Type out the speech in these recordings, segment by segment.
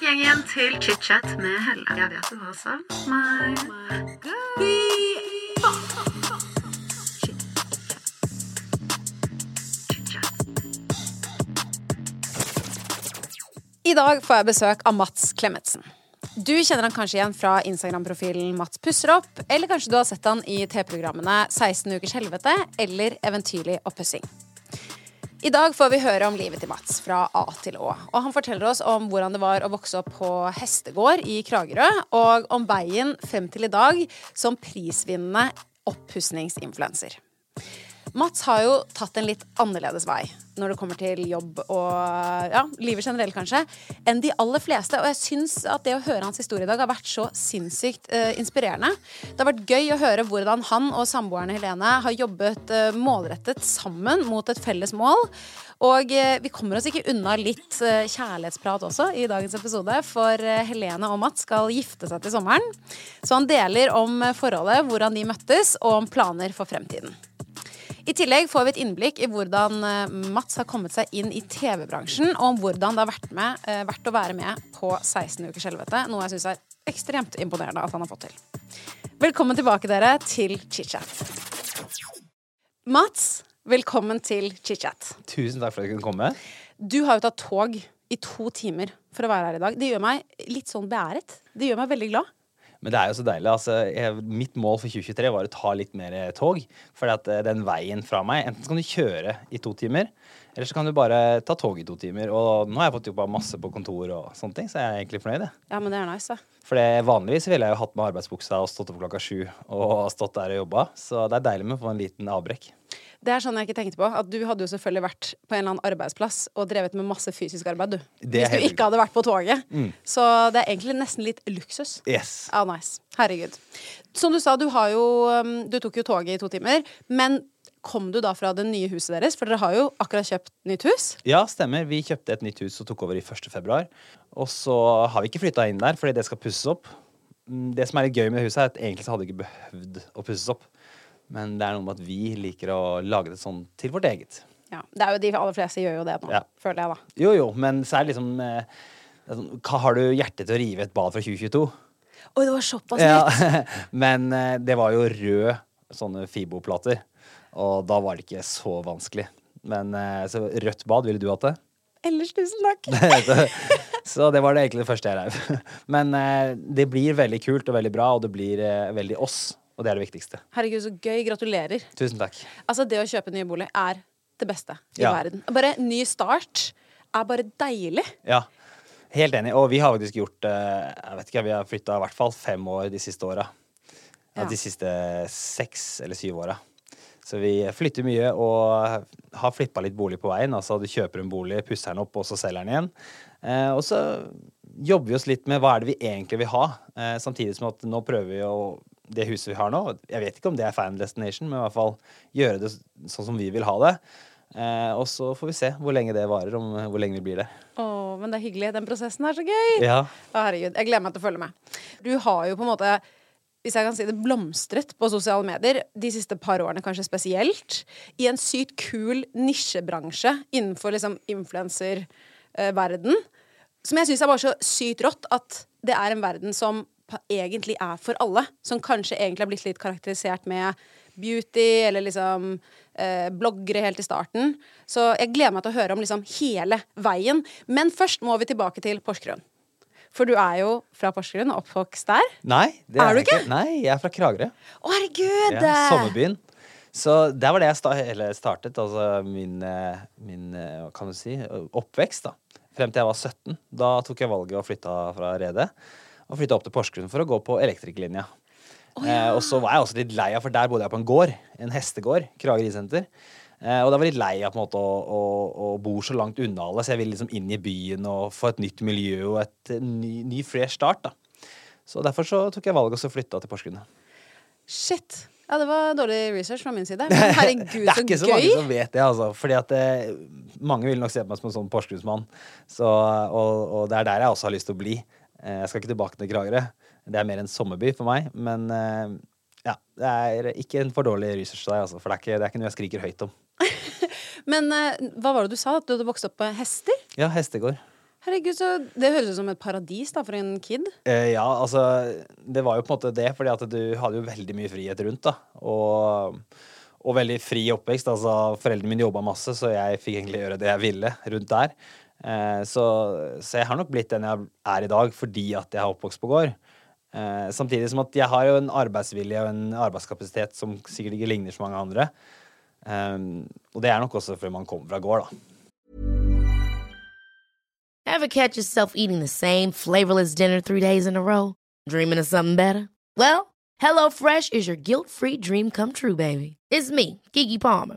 tilbake gjengen til chit-chat med Helle. Jeg vet du har savnet meg. I dag får jeg besøk av Mats Klemetsen. Du kjenner han kanskje igjen fra Instagram-profilen Mats pusser opp, eller kanskje du har sett han i T-programmene 16 ukers helvete eller Eventyrlig oppussing. I dag får vi høre om livet til Mats fra A til Å. Og han forteller oss om hvordan det var å vokse opp på hestegård i Kragerø, og om veien frem til i dag som prisvinnende oppussingsinfluenser. Mats har jo tatt en litt annerledes vei når det kommer til jobb og ja, livet generelt, kanskje, enn de aller fleste. Og jeg syns at det å høre hans historie i dag har vært så sinnssykt uh, inspirerende. Det har vært gøy å høre hvordan han og samboerne Helene har jobbet uh, målrettet sammen mot et felles mål. Og eh, vi kommer oss ikke unna litt kjærlighetsprat også i dagens episode, for Helene og Mats skal gifte seg til sommeren. Så han deler om forholdet, hvordan de møttes, og om planer for fremtiden. I tillegg får vi et innblikk i hvordan eh, Mats har kommet seg inn i TV-bransjen, og om hvordan det har vært, med, eh, vært å være med på 16 ukers helvete, noe jeg syns er ekstremt imponerende at han har fått til. Velkommen tilbake, dere, til chit-chat. Mats, velkommen til chit-chat. Tusen takk for at jeg kunne komme. Du har jo tatt tog i to timer for å være her i dag. Det gjør meg litt sånn beæret. Det gjør meg veldig glad. Men det er jo så deilig. altså, jeg, Mitt mål for 2023 var å ta litt mer tog. For den veien fra meg Enten så kan du kjøre i to timer, eller så kan du bare ta tog i to timer. Og nå har jeg fått jobba masse på kontor og sånne ting, så jeg er egentlig fornøyd. Ja, men det er nice, da. For vanligvis ville jeg jo hatt med arbeidsbuksa og stått opp klokka sju og stått der og jobba. Så det er deilig med å få en liten avbrekk. Det er sånn jeg ikke tenkte på. At du hadde jo selvfølgelig vært på en eller annen arbeidsplass og drevet med masse fysisk arbeid, du. Hvis du ikke hadde vært på toget. Så det er egentlig nesten litt luksus. Yes. Ja, nice. Herregud. Som du sa, du har jo um, Du tok jo toget i to timer. Men kom du da fra det nye huset deres? For dere har jo akkurat kjøpt nytt hus. Ja, stemmer. Vi kjøpte et nytt hus og tok over i 1. februar. Og så har vi ikke flytta inn der fordi det skal pusses opp. Mm, Det som er litt gøy med huset, er at egentlig så hadde det ikke behøvd å pusses opp. Men det er noe med at vi liker å lage det sånn til vårt eget. Ja, det er jo De aller fleste gjør jo det nå, Ja. føler jeg, da. Jo, jo, men så er det liksom eh, det er sånn, hva Har du hjerte til å rive et bad fra 2022? Oi, det var såpass Ja, men eh, det var jo rød sånne Fibo-plater. Og da var det ikke så vanskelig. Men eh, så rødt bad, ville du hatt det? Ellers tusen takk. så det var det egentlig det første jeg reiv. Men eh, det blir veldig kult og veldig bra, og det blir eh, veldig oss. Og det er det viktigste. Herregud, så gøy. Gratulerer. Tusen takk. Altså, det å kjøpe ny bolig er det beste i Ja. verden. Bare ny start er bare deilig. Ja, helt enig. Og vi har faktisk gjort eh, Jeg vet ikke, vi har flytta i hvert fall fem år de siste åra. Ja. De siste seks eller syv åra. Så vi flytter mye og har flippa litt bolig på veien. Altså du kjøper en bolig, pusser den opp, og så selger den igjen. Eh, og så jobber vi oss litt med hva er det vi egentlig vil ha. Eh, samtidig som at nå prøver vi å Det huset vi har nå, jeg vet ikke om det er fan destination, men i hvert fall gjøre det sånn som vi vil ha det. Eh, og så får vi se hvor lenge det varer, om hvor lenge vi blir det. Å, men det er hyggelig. Den prosessen er så gøy. Ja. Å, herregud. Jeg gleder meg til å følge med. Du har jo på en måte hvis jeg kan si det, blomstret på sosiale medier de siste par årene, kanskje spesielt, i en sykt kul nisjebransje innenfor liksom influenserverden. Som jeg syns er bare så sykt rått at det er en verden som egentlig er for alle. Som kanskje egentlig har blitt litt karakterisert med beauty eller liksom eh, bloggere helt i starten. Så jeg gleder meg til å høre om liksom hele veien. Men først må vi tilbake til Porsgrunn. For du er jo fra Porsgrunn og oppvokst der. Nei, det Er du ikke? ikke? Nei, jeg er fra Kragerø. Å, herregud! Ja, sommerbyen. Så der var det jeg sta startet, altså min, min eh, hva kan du si, oppvekst. da. Frem til jeg var 17. Da tok jeg valget og flytta fra Rede. Og flytta opp til Porsgrunn for å gå på elektrikerlinja. eh, og så var jeg også litt lei av, for der bodde jeg på en gård. En hestegård. Krager ridesenter. Eh, og da var jeg litt lei av på en måte å, å, å bo så langt unna alle, så jeg ville liksom inn i byen og få et nytt miljø og et eh, ny, ny fresh start. da. Så derfor så tok jeg valget og så flytta til Porsgrunn. Shit. Ja, det var dårlig research fra min side. Men herregud, så gøy! det er ikke så gøy. mange som vet det, altså. Fordi at det, mange vil nok se på meg som en sånn Porsgrunnsmann. Så, og, og det er der jeg også har lyst til å bli. Eh, jeg skal ikke tilbake til Kragerø. Det er mer en sommerby for meg. Men eh, ja, det er ikke en for dårlig research til deg, altså. For det er, ikke, det er ikke noe jeg skriker høyt om. Men eh, hva var det du sa? At du hadde vokst opp på hester? Ja, hestegård. Herregud, så Det høres ut som et paradis da, for en kid. Eh, ja, altså Det var jo på en måte det, fordi at du hadde jo veldig mye frihet rundt. da Og, og veldig fri oppvekst. Altså Foreldrene mine jobba masse, så jeg fikk egentlig gjøre det jeg ville rundt der. Eh, så, så jeg har nok blitt den jeg er i dag fordi at jeg har oppvokst på gård. Eh, samtidig som at jeg har jo en arbeidsvilje og en arbeidskapasitet som sikkert ikke ligner så mange andre. Eh, og det er nok også fordi man kommer fra gård, da. Ever catch yourself eating the same flavorless dinner three days in a row? Dreaming of something better? Well, HelloFresh is your guilt-free dream come true, baby. It's me, Kiki Palmer.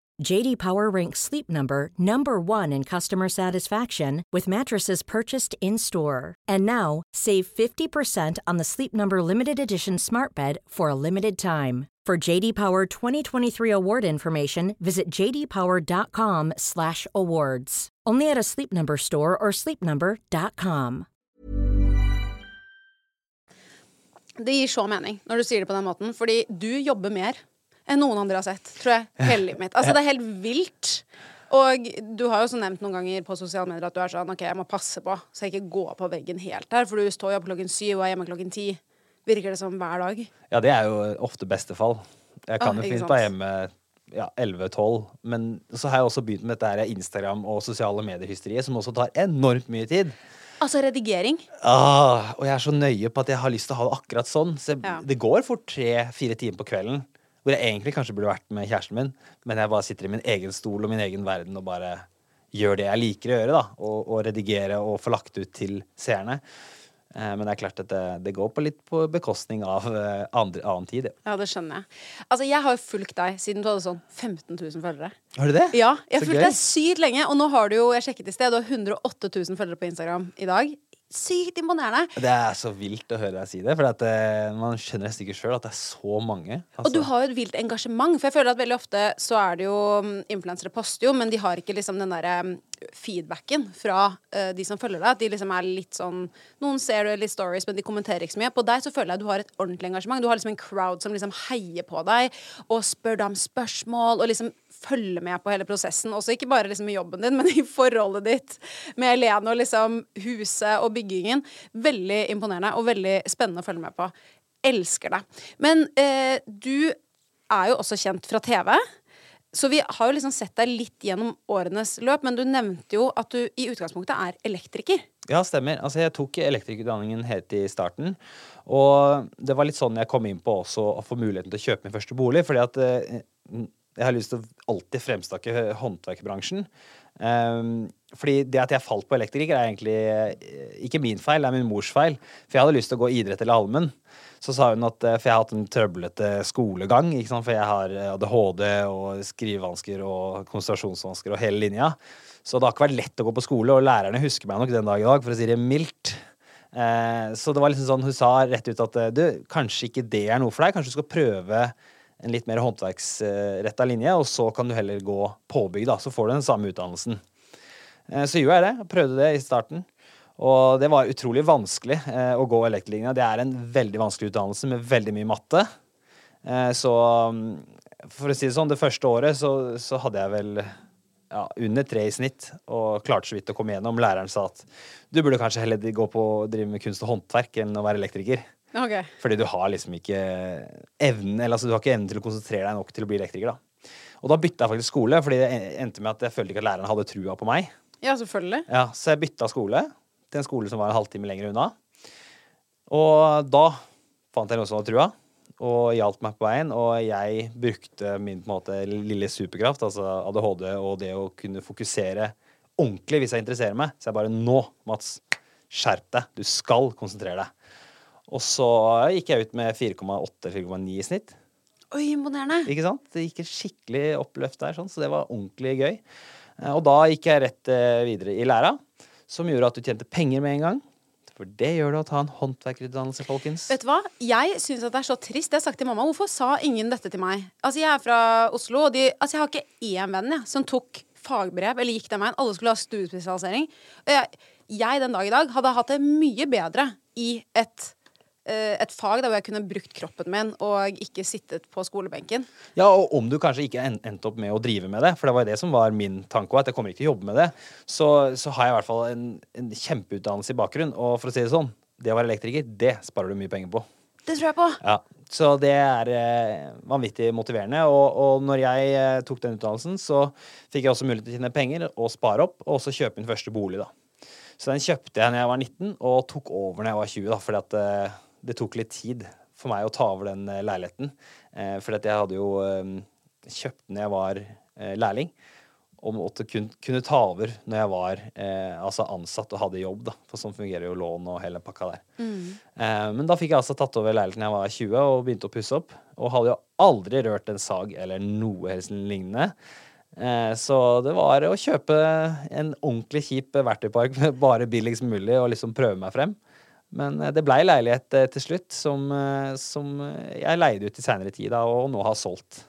JD Power ranks Sleep Number number 1 in customer satisfaction with mattresses purchased in-store. And now, save 50% on the Sleep Number limited edition Smart Bed for a limited time. For JD Power 2023 award information, visit jdpower.com/awards. Only at a Sleep Number store or sleepnumber.com. Det gir så mening når du sier det på den måten, fordi du jobber mer enn noen andre har sett, tror jeg, hele livet mitt. Altså, det er helt vilt. Og du har jo også nevnt noen ganger på sosiale medier at du er sånn OK, jeg må passe på så jeg ikke går på veggen helt her, for du står jo opp klokken syv og er hjemme klokken ti. Virker det som hver dag. Ja, det er jo ofte beste fall. Jeg kan Ah, jo finne fint være hjemme ja, 11-12, men så har jeg også begynt med dette her Instagram og sosiale medier-hysteriet, som også tar enormt mye tid. Altså redigering. Ah, og jeg er så nøye på at jeg har lyst til å ha det akkurat sånn. Så jeg, Ja. det går fort tre-fire timer på kvelden hvor jeg egentlig kanskje burde vært med kjæresten min, men jeg bare sitter i min egen stol og min egen verden og bare gjør det jeg liker å gjøre, da. Og, og redigere og få lagt ut til seerne. Eh, men det er klart at det, det går på litt på bekostning av eh, andre, annen tid. Ja. Ja, det skjønner jeg. Altså, jeg har jo fulgt deg siden du hadde sånn 15 000 følgere. Har du det? Ja, jeg har fulgt deg sykt lenge, og nå har du jo, jeg sjekket i sted, du har 108 000 følgere på Instagram i dag. Sykt imponerende. Det er så vilt å høre deg si det, for at, eh, man skjønner nesten ikke sjøl at det er så mange. Og du Altså, har jo et vilt engasjement, for jeg føler at veldig ofte så er det jo mm, Influensere poster jo, men de har ikke liksom den derre mm, feedbacken fra uh, de som følger deg. At de liksom er litt sånn Noen ser du litt stories, men de kommenterer ikke så mye. På deg så føler jeg at du har et ordentlig engasjement. Du har liksom en crowd som liksom heier på deg og spør deg om spørsmål og liksom følger med på hele prosessen. Også ikke bare liksom i jobben din, men i forholdet ditt med Helene og liksom huset og byggingen. Veldig imponerende og veldig spennende å følge med på. Elsker deg. Men eh, du er jo også kjent fra TV. Så vi har jo liksom sett deg litt gjennom årenes løp, men du nevnte jo at du i utgangspunktet er elektriker. Ja, stemmer. Altså, jeg tok elektrikerutdanningen helt i starten. Og det var litt sånn jeg kom inn på også å få muligheten til å kjøpe min første bolig. Fordi at eh, jeg har lyst til å alltid fremstakke håndverkbransjen. Um, fordi det at jeg falt på elektriker, er egentlig eh, ikke min feil, det er min mors feil. For jeg hadde lyst til å gå idrett eller allmenn. Så sa hun at eh, For jeg har hatt en trøblete skolegang. For jeg har eh, ADHD og skrivevansker og konsentrasjonsvansker og hele linja. Så det har ikke vært lett å gå på skole, og lærerne husker meg nok den dag i dag, for å si det mildt. Eh, så det var liksom sånn, hun sa rett ut at du, kanskje ikke det er noe for deg. Kanskje du skal prøve en litt mer håndverksretta linje, og så kan du heller gå påbygg, da. Så får du den samme utdannelsen. Eh, så gjorde jeg det. Prøvde det i starten. Og det var utrolig vanskelig eh, å gå elektrolinja. Det er en veldig vanskelig utdannelse med veldig mye matte. Eh, så mm, for å si det sånn, det første året så, så hadde jeg vel ja, under tre i snitt og klarte så vidt å komme gjennom. Læreren sa at du burde kanskje heller gå på å drive med kunst og håndverk enn å være elektriker. Ok. Fordi du har liksom ikke evnen Eller altså du har ikke evnen til å konsentrere deg nok til å bli elektriker. da Og da bytta jeg faktisk skole, fordi det endte med at jeg følte ikke at læreren hadde trua på meg. Ja, selvfølgelig. Ja, Så jeg bytta skole til en skole som var en halvtime lenger unna. Og da fant jeg noen som hadde trua, og hjalp meg på veien. Og jeg brukte min på en måte lille superkraft, altså ADHD og det å kunne fokusere ordentlig hvis jeg interesserer meg. Så jeg bare Nå, Mats, skjerp deg. Du skal konsentrere deg. Og så gikk jeg ut med 4,8-4,9 i snitt. Oi, imponerende. Ikke sant? Det gikk et skikkelig oppløft der, sånn, så det var ordentlig gøy. Eh, Og da gikk jeg rett eh, videre i læra, som gjorde at du tjente penger med en gang. For det gjør det å ta en håndverkerutdannelse, folkens. Vet du hva? Jeg syns det er så trist. Det har jeg sagt til mamma. Hvorfor sa ingen dette til meg? Altså, Jeg er fra Oslo, og de, altså, jeg har ikke én venn jeg, som tok fagbrev eller gikk den veien. Alle skulle ha studiespesialisering. Jeg, jeg den dag i dag hadde hatt det mye bedre i et, et fag der hvor jeg kunne brukt kroppen min og ikke sittet på skolebenken. Ja, og om du kanskje ikke endte opp med å drive med det, for det var det som var min tanke at jeg kommer ikke til å jobbe med det, så, så har jeg i hvert fall en, en kjempeutdannelse i bakgrunn. Og for å si det sånn, det å være elektriker, det sparer du mye penger på. Det tror jeg på. Ja, Så det er eh, vanvittig motiverende. Og, og når jeg eh, tok den utdannelsen, så fikk jeg også mulighet til å tjene penger og spare opp, og også kjøpe min første bolig, da. Så den kjøpte jeg når jeg var 19, og tok over når jeg var 20, da, fordi at eh, det tok litt tid for meg å ta over den eh, leiligheten. Eh, at jeg hadde jo eh, kjøpt den jeg var lærling, og måtte kun, kunne ta over når jeg var altså ansatt og hadde jobb, da. For sånn fungerer jo lån og hele pakka der. Eh, men da fikk jeg altså tatt over leiligheten jeg var 20 og begynte å pusse opp. Og hadde jo aldri rørt en sag eller noe helst lignende. Så det var å kjøpe en ordentlig kjip verktøypark med bare billigst mulig og liksom prøve meg frem. Men eh, det blei leilighet eh, til slutt som, eh, som jeg leide ut i seinere tid da, og nå har solgt.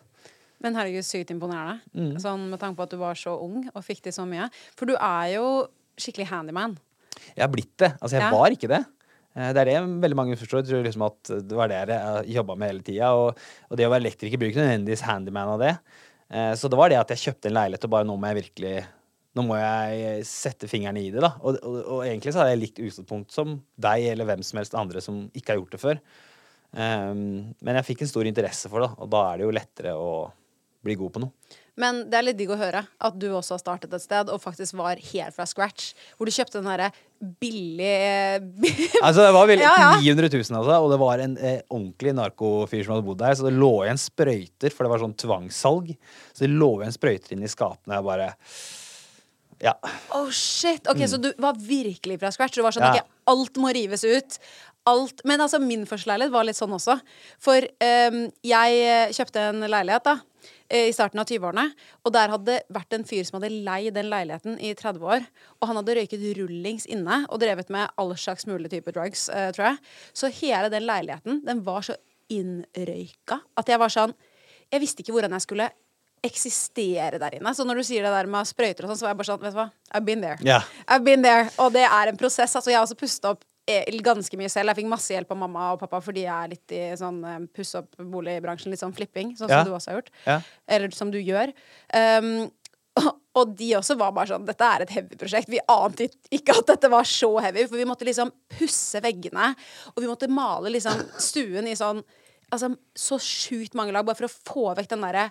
Men herregud, sykt imponerende. Mm. Sånn Med tanke på at du var så ung og fikk til så mye. For du er jo skikkelig handyman. Jeg har blitt det. Altså, jeg Ja. var ikke det. Det er det veldig mange forstår. Jeg tror liksom at det var det jeg jobba med hele tida. Og, og det å være elektriker blir ikke nødvendigvis handyman av det. Så det var det at jeg kjøpte en leilighet og bare nå må jeg virkelig Nå må jeg sette fingrene i det, da. Og, og, og egentlig så har jeg likt utgangspunkt som deg eller hvem som helst andre som ikke har gjort det før. Um, men jeg fikk en stor interesse for det, og da er det jo lettere å bli god på noe. Men det er litt digg å høre at du også har startet et sted og faktisk var helt fra scratch. Hvor du kjøpte den derre billige Altså, det var vel Ja, ja. 900 000, altså, og det var en eh, ordentlig narkofyr som hadde bodd der. Så det lå igjen sprøyter, for det var sånn tvangssalg. Så det lå igjen sprøyter inn i skapene. Jeg bare Ja. Oh shit! Ok, Så du var virkelig fra scratch? Du var sånn, Mm. Ja. ok, Alt må rives ut. Alt. Men altså, min første leilighet var litt sånn også. For um, jeg eh, kjøpte en leilighet da eh, i starten av 20-årene. Og der hadde det vært en fyr som hadde leid den leiligheten i 30 år. Og han hadde røyket rullings inne og drevet med all slags mulige typer drugs, uh, tror jeg. Så hele den leiligheten den var så innrøyka at jeg var sånn Jeg visste ikke hvordan jeg skulle eksistere der inne. Så når du sier det der med sprøyter og sånn, så var jeg bare sånn, vet du hva, I've been there. Yeah. I've been there. Og det er en prosess. Altså, jeg har også pustet opp eh, ganske mye selv. Jeg fikk masse hjelp av mamma og pappa fordi jeg er litt i sånn eh, pusse opp boligbransjen, litt sånn flipping, sånn yeah. som du også har gjort. Yeah. Eller som du gjør. Um, og de også var bare sånn Dette er et heavy prosjekt. Vi ante ikke at dette var så heavy, for vi måtte liksom pusse veggene, og vi måtte male liksom stuen i sånn Altså så sjukt mange lag, bare for å få vekk den derre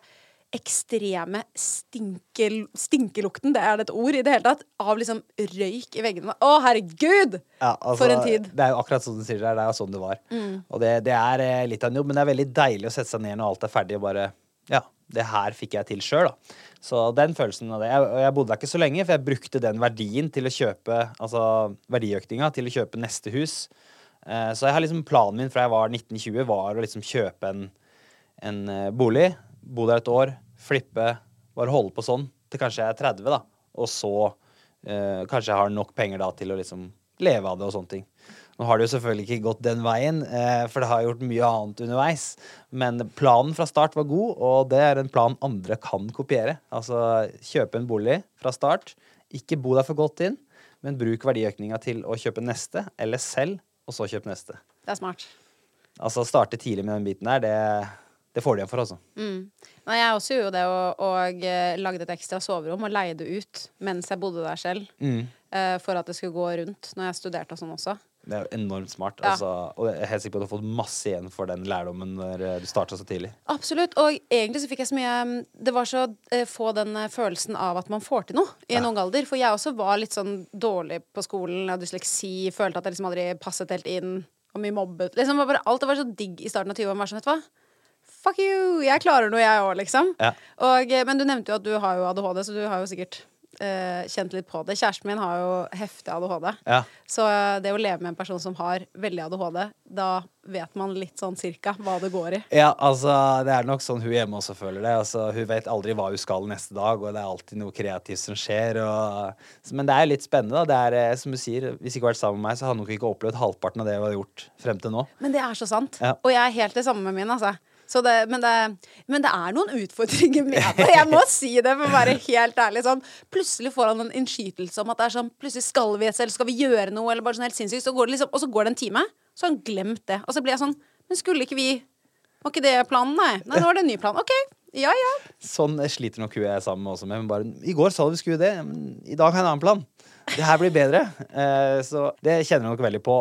ekstreme stinkel, stinkelukten, det er det et ord i det hele tatt, av liksom røyk i veggene. Å, herregud! Ja, altså, For en tid. Mm. Det er jo akkurat sånn du sier det. Det er jo sånn det var. Og det, det er eh, litt av en jobb, men det er veldig deilig å sette seg ned når alt er ferdig og bare Ja, det her fikk jeg til sjøl, da. Så den følelsen av det. Jeg, jeg bodde der ikke så lenge, for jeg brukte den verdien til å kjøpe Altså verdiøkninga til å kjøpe neste hus. Eh, så jeg har liksom planen min fra jeg var 1920, var å liksom kjøpe en, en eh, bolig, bo der et år, flippe, bare holde på sånn til kanskje jeg er 30, da. Og så eh, kanskje jeg har nok penger da til å liksom leve av det og sånne ting. Nå har det jo selvfølgelig ikke gått den veien, eh, for det har gjort mye annet underveis. Men planen fra start var god, og det er en plan andre kan kopiere. Altså kjøpe en bolig fra start, ikke bo der for godt inn, men bruk verdiøkninga til å kjøpe neste, eller selv, og så kjøpe neste. Det er smart. Altså starte tidlig med den biten der, det, det får de igjen for, altså. Nei, jeg også gjorde det, og, og eh, lagde et ekstra soverom og leide ut mens jeg bodde der selv. Mm. Uh, for at det skulle gå rundt når jeg studerte og sånn også. Det er jo enormt smart. Ja. Altså, og jeg er helt sikker på at du har fått masse igjen for den lærdommen når eh, du starta så tidlig. Absolutt. Og egentlig så fikk jeg så mye mm, Det var så eh, få den følelsen av at man får til noe i en ung alder. For jeg også var litt sånn dårlig på skolen, jeg hadde dysleksi, følte at jeg liksom aldri passet helt inn. Og mye mobbet. Liksom, var bare, alt det var så digg i starten av 20-åra. Sånn, vet du hva? Fuck you! Jeg klarer noe, jeg òg, liksom. Ja. Og, eh, men du nevnte jo at du har jo ADHD, så du har jo sikkert eh, kjent litt på det. Kjæresten min har jo heftig ADHD. Ja. Så eh, det å leve med en person som har veldig ADHD, da vet man litt sånn cirka hva det går i. Ja, altså, det er nok sånn hun hjemme også føler det. Altså, hun vet aldri hva hun skal neste dag, og det er alltid noe kreativt som skjer. Og... Men det er jo litt spennende. da. Det er, eh, som du sier, Hvis ikke hun vært sammen med meg, så hadde hun nok ikke opplevd halvparten av det hun har gjort frem til nå. Men det er så sant. Ja. Og jeg er helt det samme med min, altså. Det, men, det, men det er noen utfordringer med det. Jeg må si det, for å være helt ærlig. Sånn, plutselig får han en innskytelse om at det er sånn Plutselig skal vi et sted, skal vi gjøre noe, eller bare sånn helt sinnssykt. Så liksom, og så går det en time, så har han glemt det. Og så blir jeg sånn Men skulle ikke vi Var ikke det planen, nei? Nei, nå er det en ny plan. OK. Ja, ja. Sånn sliter nok hun jeg er sammen med også med. Bare, I går sa du vi skulle det, i dag har jeg en annen plan. Det her blir bedre. Eh, så det kjenner jeg nok veldig på.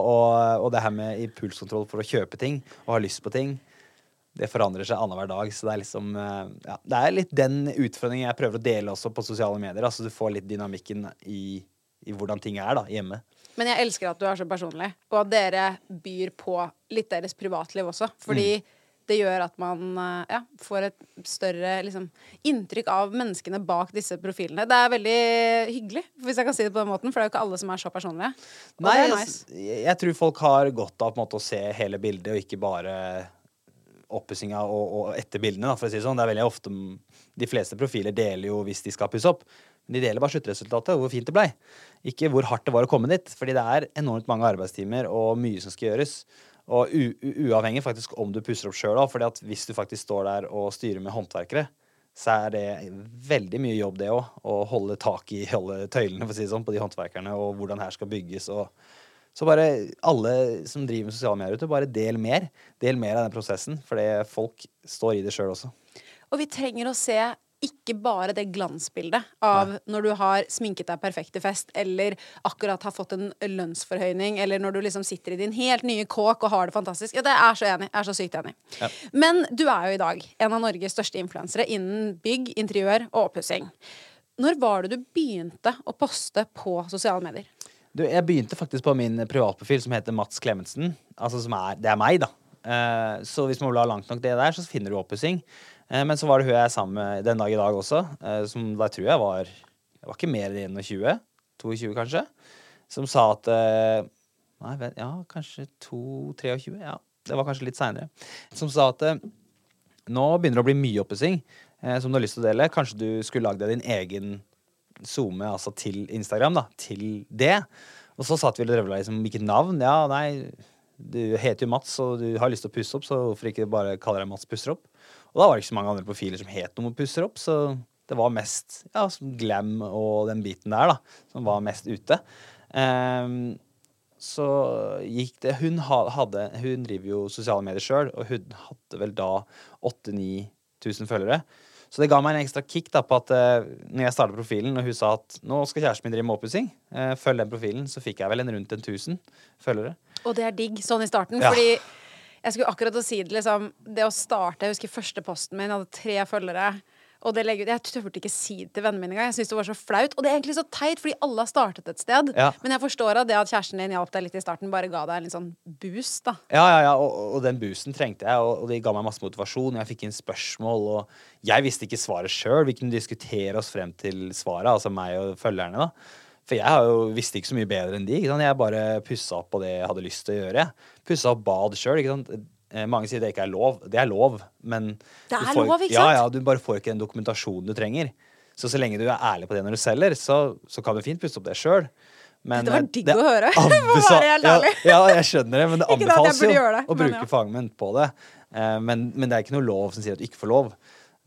Og det her med impulskontroll for å kjøpe ting og ha lyst på ting, det forandrer seg annenhver dag. Så det er liksom eh, ja, Det er litt den utfordringen jeg prøver å dele også på sosiale medier. Altså du får litt dynamikken i, i hvordan ting er da, hjemme. Men jeg elsker at du er så personlig, og at dere byr på litt deres privatliv også. Fordi det gjør at man eh, ja, får et større liksom, inntrykk av menneskene bak disse profilene. Det er veldig hyggelig, hvis jeg kan si det på den måten, for det er jo ikke alle som er så personlige. Og Nei, nice. jeg, jeg tror folk har godt av måte, å se hele bildet, og ikke bare oppussinga og, og etter bildene. Da, for å si det sånn. Det er veldig ofte De fleste profiler deler jo hvis de skal pusse opp. Men de deler bare sluttresultatet hvor fint det blei. Ikke hvor hardt det var å komme dit. Fordi det er enormt mange arbeidstimer og mye som skal gjøres. Og uavhengig faktisk om du pusser opp sjøl òg. at hvis du faktisk står der og styrer med håndverkere, så er det veldig mye jobb, det òg. Å holde tak i alle tøylene for å si det sånn, på de håndverkerne, og hvordan her skal bygges. og så bare alle som driver med sosiale medier ute, bare del mer. Del mer av den prosessen, fordi folk står i det sjøl også. Og vi trenger å se ikke bare det glansbildet av når du har sminket deg perfekt til fest, eller akkurat har fått en lønnsforhøyning, eller når du liksom sitter i din helt nye kåk og har det fantastisk. Ja, det er så enig. Jeg er så sykt enig. Men du er jo i dag en av Norges største influensere innen bygg, interiør og oppussing. Når var det du begynte å poste på sosiale medier? Du, jeg begynte faktisk på min privatprofil som heter Mats Klemetsen. Altså som er, det er meg, da. Uh, så hvis man blar langt nok det der, så finner du oppussing. Uh, men så var det hun jeg er sammen med den dag i dag også, uh, som da tror jeg var Jeg var ikke mer enn 21. 22, kanskje. Som sa at Nei, vent, ja, kanskje 2-23. Ja, det var kanskje litt seinere. Som sa at nå begynner det å bli mye oppussing som du har lyst til å dele. Kanskje du skulle lagd deg din egen SoMe altså til Instagram, da, til det. Og så satt vi og drøvla liksom hvilket navn. Ja, nei, du heter jo Mats, og du har lyst til å pusse opp, så hvorfor ikke bare kalle deg Mats pusser opp? Og da var det ikke så mange andre profiler som het noe pusser opp, så det var mest ja, som glam og den biten der, da, som var mest ute. Um, så gikk det Hun hadde Hun driver jo sosiale medier sjøl, og hun hadde vel da 8000-9000 følgere. Så det ga meg en ekstra kick da på at eh, når jeg startet profilen, og hun sa at nå skal kjæresten min drive med oppussing, eh, følg den profilen, så fikk jeg vel en rundt en 1000 følgere. Og det er digg sånn i starten, Ja. fordi jeg skulle akkurat å si det, liksom. Det å starte Jeg husker første posten min, jeg hadde tre følgere. Og det legger, Jeg turte ikke si det til vennene mine engang. Jeg syntes det var så flaut. Og det er egentlig så teit, fordi alle har startet et sted. Ja. Men jeg forstår at det at kjæresten din hjalp deg litt i starten, bare ga deg en litt sånn boost, da. Ja, ja, ja, og, og den boosten trengte jeg, og, og det ga meg masse motivasjon. Jeg fikk inn spørsmål, og jeg visste ikke svaret sjøl. Vi kunne diskutere oss frem til svaret, altså meg og følgerne. da. For jeg har jo, visste ikke så mye bedre enn de. Jeg bare pussa opp på det jeg hadde lyst til å gjøre. Pussa opp bad sjøl. Eh, mange sier det ikke er lov. Det er lov, men Det er får, lov, ikke sant? Ja, du bare får ikke den dokumentasjonen du trenger. Så så lenge du er ærlig på det når du selger, så, så kan du fint pusse opp det sjøl. Det var digg å høre, ja, ærlig. ja, jeg skjønner det, men det det anbefales jo det, å bruke ja. fagmenn på det. Eh, men, men det er ikke noe lov som sier at du ikke får lov.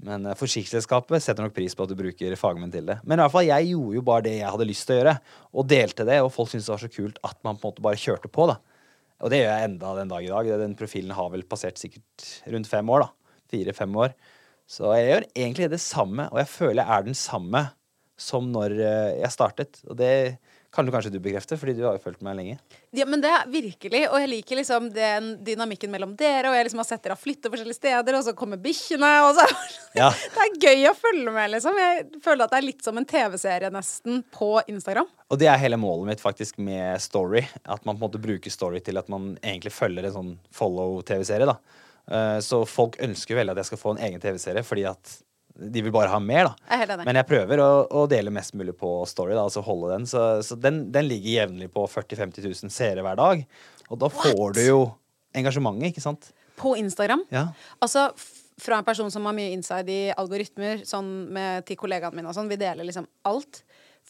Men eh, forsikringsselskapet setter nok pris på at du bruker fagmenn til det. Men i hvert fall, jeg gjorde jo bare det jeg hadde lyst til å gjøre, og delte det. Og folk syntes det var så kult at man på en måte bare kjørte på. da. Og det gjør jeg enda den dag i dag. Den profilen har vel passert sikkert rundt fem år. da. Fire-fem år. Så jeg gjør egentlig det samme, og jeg føler jeg er den samme som når eh, jeg startet. Og det Kan du kanskje du bekrefte, fordi du har jo fulgt meg lenge. Ja, men det er virkelig, og jeg liker liksom den dynamikken mellom dere, og jeg liksom har sett dere flytte forskjellige steder, og så kommer bikkjene, og så Ja. Det er gøy å følge med, liksom. Jeg føler at det er litt som en TV-serie, nesten, på Instagram. Og det er hele målet mitt faktisk med Story. At man på en måte bruker Story til at man egentlig følger en sånn follow-TV-serie. da. Eh, Så folk ønsker veldig at jeg skal få en egen TV-serie, fordi at de vil bare ha mer. da. Jeg. Men jeg prøver å, å dele mest mulig på Story, da, altså holde den. Så, så den, den ligger jevnlig på 40 000-50 000 seere hver dag. Og da får du jo engasjementet, ikke sant? På Instagram. Ja. Altså fra en person som har mye inside i algoritmer, sånn med til kollegaene mine og sånn, vi deler liksom alt.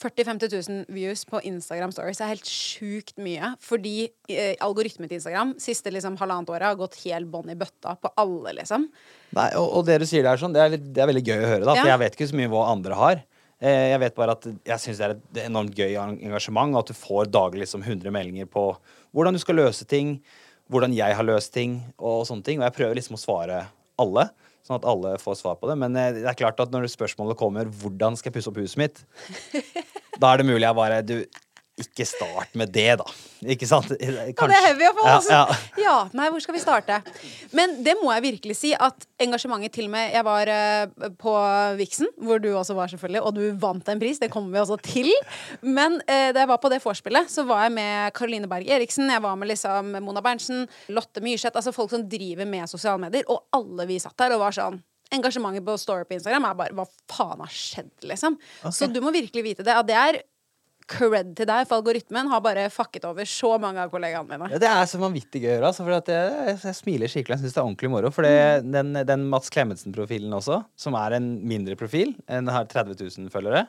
40 000-50 000 views på Instagram Stories er helt sjukt mye. Fordi eh, algoritmen til Instagram siste liksom halvannet året har gått helt bånn i bøtta på alle, liksom. Nei, og, og det du sier der, sånn, det, er litt, det er veldig gøy å høre, da. For jeg vet ikke så mye hva andre har. Eh, Jeg vet bare at jeg syns det er et enormt gøy engasjement, og at du får daglig liksom 100 meldinger på hvordan du skal løse ting, hvordan jeg har løst ting, og sånne ting. Og jeg prøver liksom å svare alle, sånn at alle får svar på det. Men eh, det er klart at når spørsmålet kommer hvordan skal jeg pusse opp huset mitt, da er det mulig jeg bare Du, ikke start med det, da. Ikke sant? Ja, det er heavy å få. Ja, ja. Ja, nei, hvor skal vi starte? Men det må jeg virkelig si, at engasjementet til og med Jeg var eh, på Vixen, hvor du også var, selvfølgelig, og du vant en pris. Det kommer vi også til. Men eh, da jeg var på det vorspielet, så var jeg med Caroline Berg Eriksen, jeg var med liksom Mona Berntsen, Lotte Myrseth, altså folk som driver med sosiale medier, og alle vi satt der og var sånn Engasjementet på Story på Instagram er bare Hva faen har skjedd, liksom? Så du må virkelig vite det. At det er cred til deg, for algoritmen har bare fucket over så mange av kollegaene mine. Ja, det er så vanvittig gøy å gjøre. Altså, for at jeg, jeg, jeg smiler skikkelig. Jeg syns det er ordentlig moro. For det, den, den Mats Klemetsen-profilen også, som er en mindre profil, en har 30 000 følgere,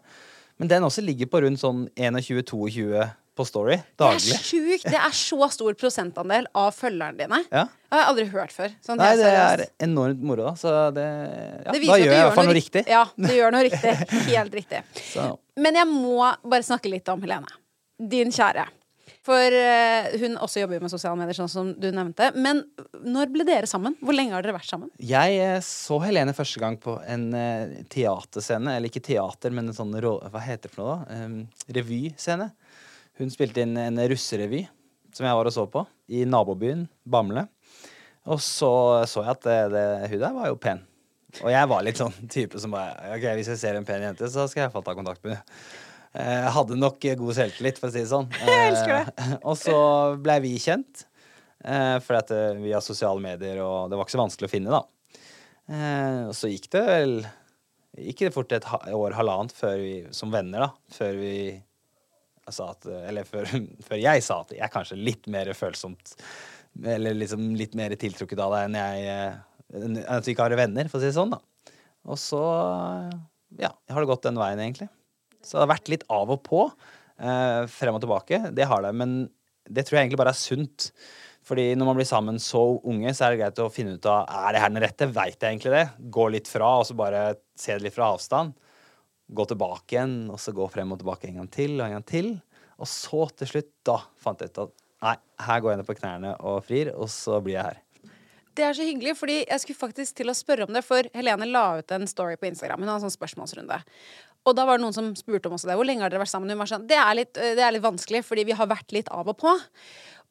men den også ligger på rundt sånn 21-22 på Story Det er daglig. sjukt! Det er så stor prosentandel av følgerne dine. Ja. Det har jeg aldri hørt før. Sånn Nei, det er enormt moro, da. Så det, ja, Det da gjør jeg i hvert fall noe riktig. Ja, du gjør noe riktig. Helt riktig. Så. Men jeg må bare snakke litt om Helene. Din kjære. For uh, hun også jobber jo med sosiale medier, sånn som du nevnte. Men når ble dere sammen? Hvor lenge har dere vært sammen? Jeg uh, så Helene første gang på en uh, teaterscene. Eller ikke teater, men en sånn rå... Hva heter det for noe, da? Um, revyscene. Hun spilte inn en russerevy som jeg var og så på, i nabobyen Bamble. Og så så jeg at det, det, hun der var jo pen. Og jeg var litt sånn type som bare OK, hvis jeg ser en pen jente, så skal jeg få ta kontakt med henne. Eh, Jeg hadde nok god selvtillit, for å si det sånn. Jeg elsker det. Eh, Og så blei vi kjent. For at eh, vi har sosiale medier, og det var ikke så vanskelig å finne, da. Eh, og så gikk det vel Gikk det fort et år, halvannet, før vi, som venner, da. Før vi sa at Eller før, før jeg sa at jeg er kanskje litt mer følsomt Eller liksom litt mer tiltrukket av deg enn jeg At vi ikke har venner, for å si det sånn, da. Og så ja, har det gått den veien, egentlig. Så det har vært litt av og på. Eh, frem og tilbake. Det har det. Men det tror jeg egentlig bare er sunt. Fordi når man blir sammen så unge, så er det greit å finne ut av Er det her den rette. Veit jeg egentlig det? Gå litt fra, og så bare se det litt fra avstand. Gå tilbake igjen, og så gå frem og tilbake en gang til og en gang til. Og så til slutt, da fant jeg ut at nei, her går jeg ned på knærne og frir, og så blir jeg her. Det er så hyggelig, fordi jeg skulle faktisk til å spørre om det, for Helene la ut en story på Instagram. Hun hadde en sånn spørsmålsrunde. Og da var det noen som spurte om også det. Hvor lenge har dere vært sammen? Hun var sånn, det er litt, det er litt vanskelig, fordi vi har vært litt av og på.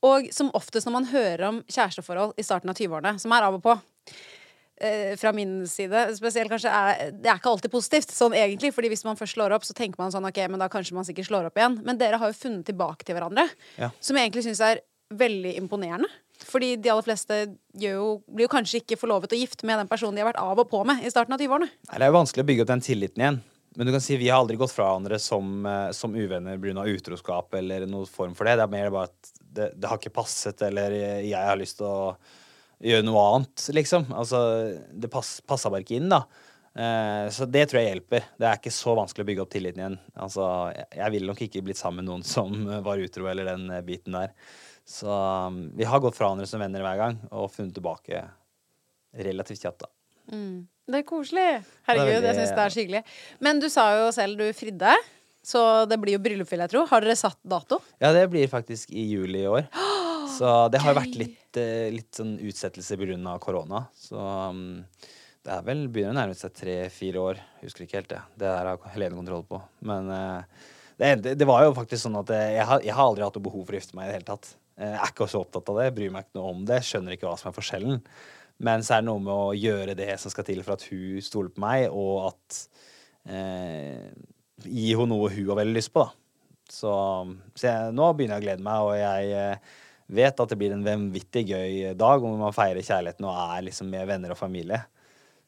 Og som oftest når man hører om kjæresteforhold i starten av 20-årene, som er av og på fra min side spesielt kanskje, er, det er ikke alltid positivt, sånn egentlig. fordi hvis man først slår opp, så tenker man sånn, ok, men da kanskje man sikkert slår opp igjen. Men dere har jo funnet tilbake til hverandre, Ja. som jeg egentlig syns er veldig imponerende. Fordi de aller fleste jo, blir jo kanskje ikke forlovet å gifte med den personen de har vært av og på med i starten av 20-årene. Nei, Det er jo vanskelig å bygge opp den tilliten igjen. Men du kan si vi har aldri gått fra hverandre som, eh, som uvenner pga. utroskap eller noen form for det. Det er mer bare at det, det har ikke passet, eller jeg har lyst til å gjøre noe annet, liksom. Altså, det pass, passa bare ikke inn, da. Eh, så det tror jeg hjelper. Det er ikke så vanskelig å bygge opp tilliten igjen. Altså, jeg, jeg ville nok ikke blitt sammen med noen som var utro, eller den eh, biten der. Så um, vi har gått fra hverandre som venner hver gang, og funnet tilbake relativt kjapt, da. Det er koselig. Herregud, Det jeg syns det er så hyggelig. Men du sa jo selv du fridde, så det blir jo bryllup, vil jeg tro. Har dere satt dato? Ja, det blir faktisk i juli i år. Så det har jo vært litt, eh, litt sånn utsettelse pga. korona. Så um, det er vel begynner å nærme seg tre-fire år. Husker ikke helt det. Det der har Helene kontroll på. Men eh, det, det var jo faktisk sånn at eh, jeg har, jeg har aldri hatt noe behov for å gifte meg i det hele tatt. Jeg er ikke så opptatt av det, bryr meg ikke noe om det, skjønner ikke hva som er forskjellen. Men så er det noe med å gjøre det som skal til for at hun stoler på meg, og at eh, Gi henne noe hun har veldig lyst på, da. Så, så jeg, nå begynner jeg å glede meg, og jeg eh, vet at det blir en vanvittig gøy dag hvor man feirer kjærligheten og er liksom med venner og familie.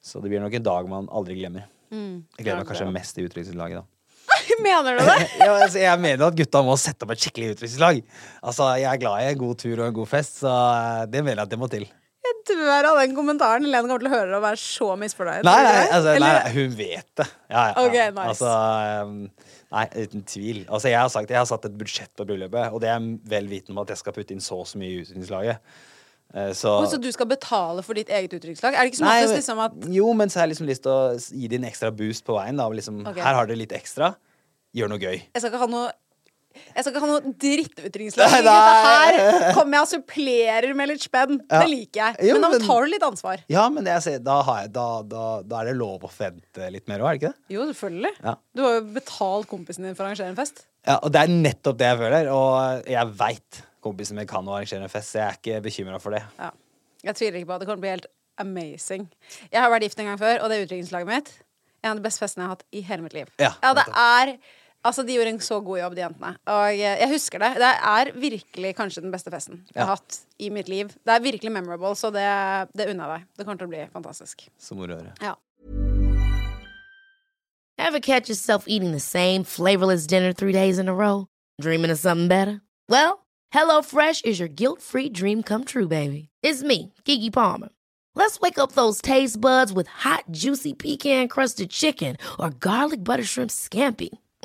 Så det blir nok en dag man aldri glemmer. Jeg gleder meg kanskje mest til utdrikningslaget, da. Mener du det? ja, altså, jeg mener at gutta må sette opp et skikkelig utdrikningslag. Altså, jeg er glad i en god tur og en god fest, så eh, det mener jeg at det må til. Jeg dør av den kommentaren. Helene kommer til å høre det og være så misfornøyd. Nei, nei, altså, nei, hun vet det. Ja, ja, ja. Ok, nice. Altså, um, nei, uten tvil. Altså, jeg har sagt jeg har satt et budsjett på bryllupet, og det er vel vitende om at jeg skal putte inn så og så mye i utdrikningslaget. Eh, Så, Oi, Så du skal betale for ditt eget utdrikningslag? Er det ikke sånn at, liksom at Jo, men så har jeg liksom lyst til å gi det en ekstra boost på veien. Da, liksom, okay. Her har dere litt ekstra. Gjør noe gøy. Jeg skal ikke ha noe jeg skal ikke ha noe drittutdrikningslag. Her kommer jeg og supplerer med litt spenn. Ja. Det liker jeg. Jo, men da tar du litt ansvar. Ja, men ser, da, har jeg, da, da, da er det lov å forvente litt mer òg, er det ikke det? Jo, selvfølgelig. Ja. Du har jo betalt kompisen din for å arrangere en fest. Ja, og det er nettopp det jeg føler. Og jeg veit kompisen min kan å arrangere en fest, så jeg er ikke bekymra for det. Ja. Jeg tviler ikke på at det kommer til å bli helt amazing. Jeg har vært gift en gang før, og det er utdrikningslaget mitt En av de beste festene jeg har hatt i hele mitt liv. Ja, det er Altså, De gjorde en så god jobb, de jentene. Og jeg, jeg husker det. Det er virkelig kanskje den beste festen jeg har Ja. hatt i mitt liv. Det er virkelig memorable, så det, det unner jeg deg. Det kommer til å bli fantastisk. Så moro å høre. Ja. Ever catch yourself eating the same flavorless dinner three days in a row? Dreaming of something better? Well, HelloFresh is your guilt free dream come true, baby. It's me, Gigi Palmer. Let's wake up those taste buds with hot, juicy pecan crusted chicken or garlic butter shrimp scampi.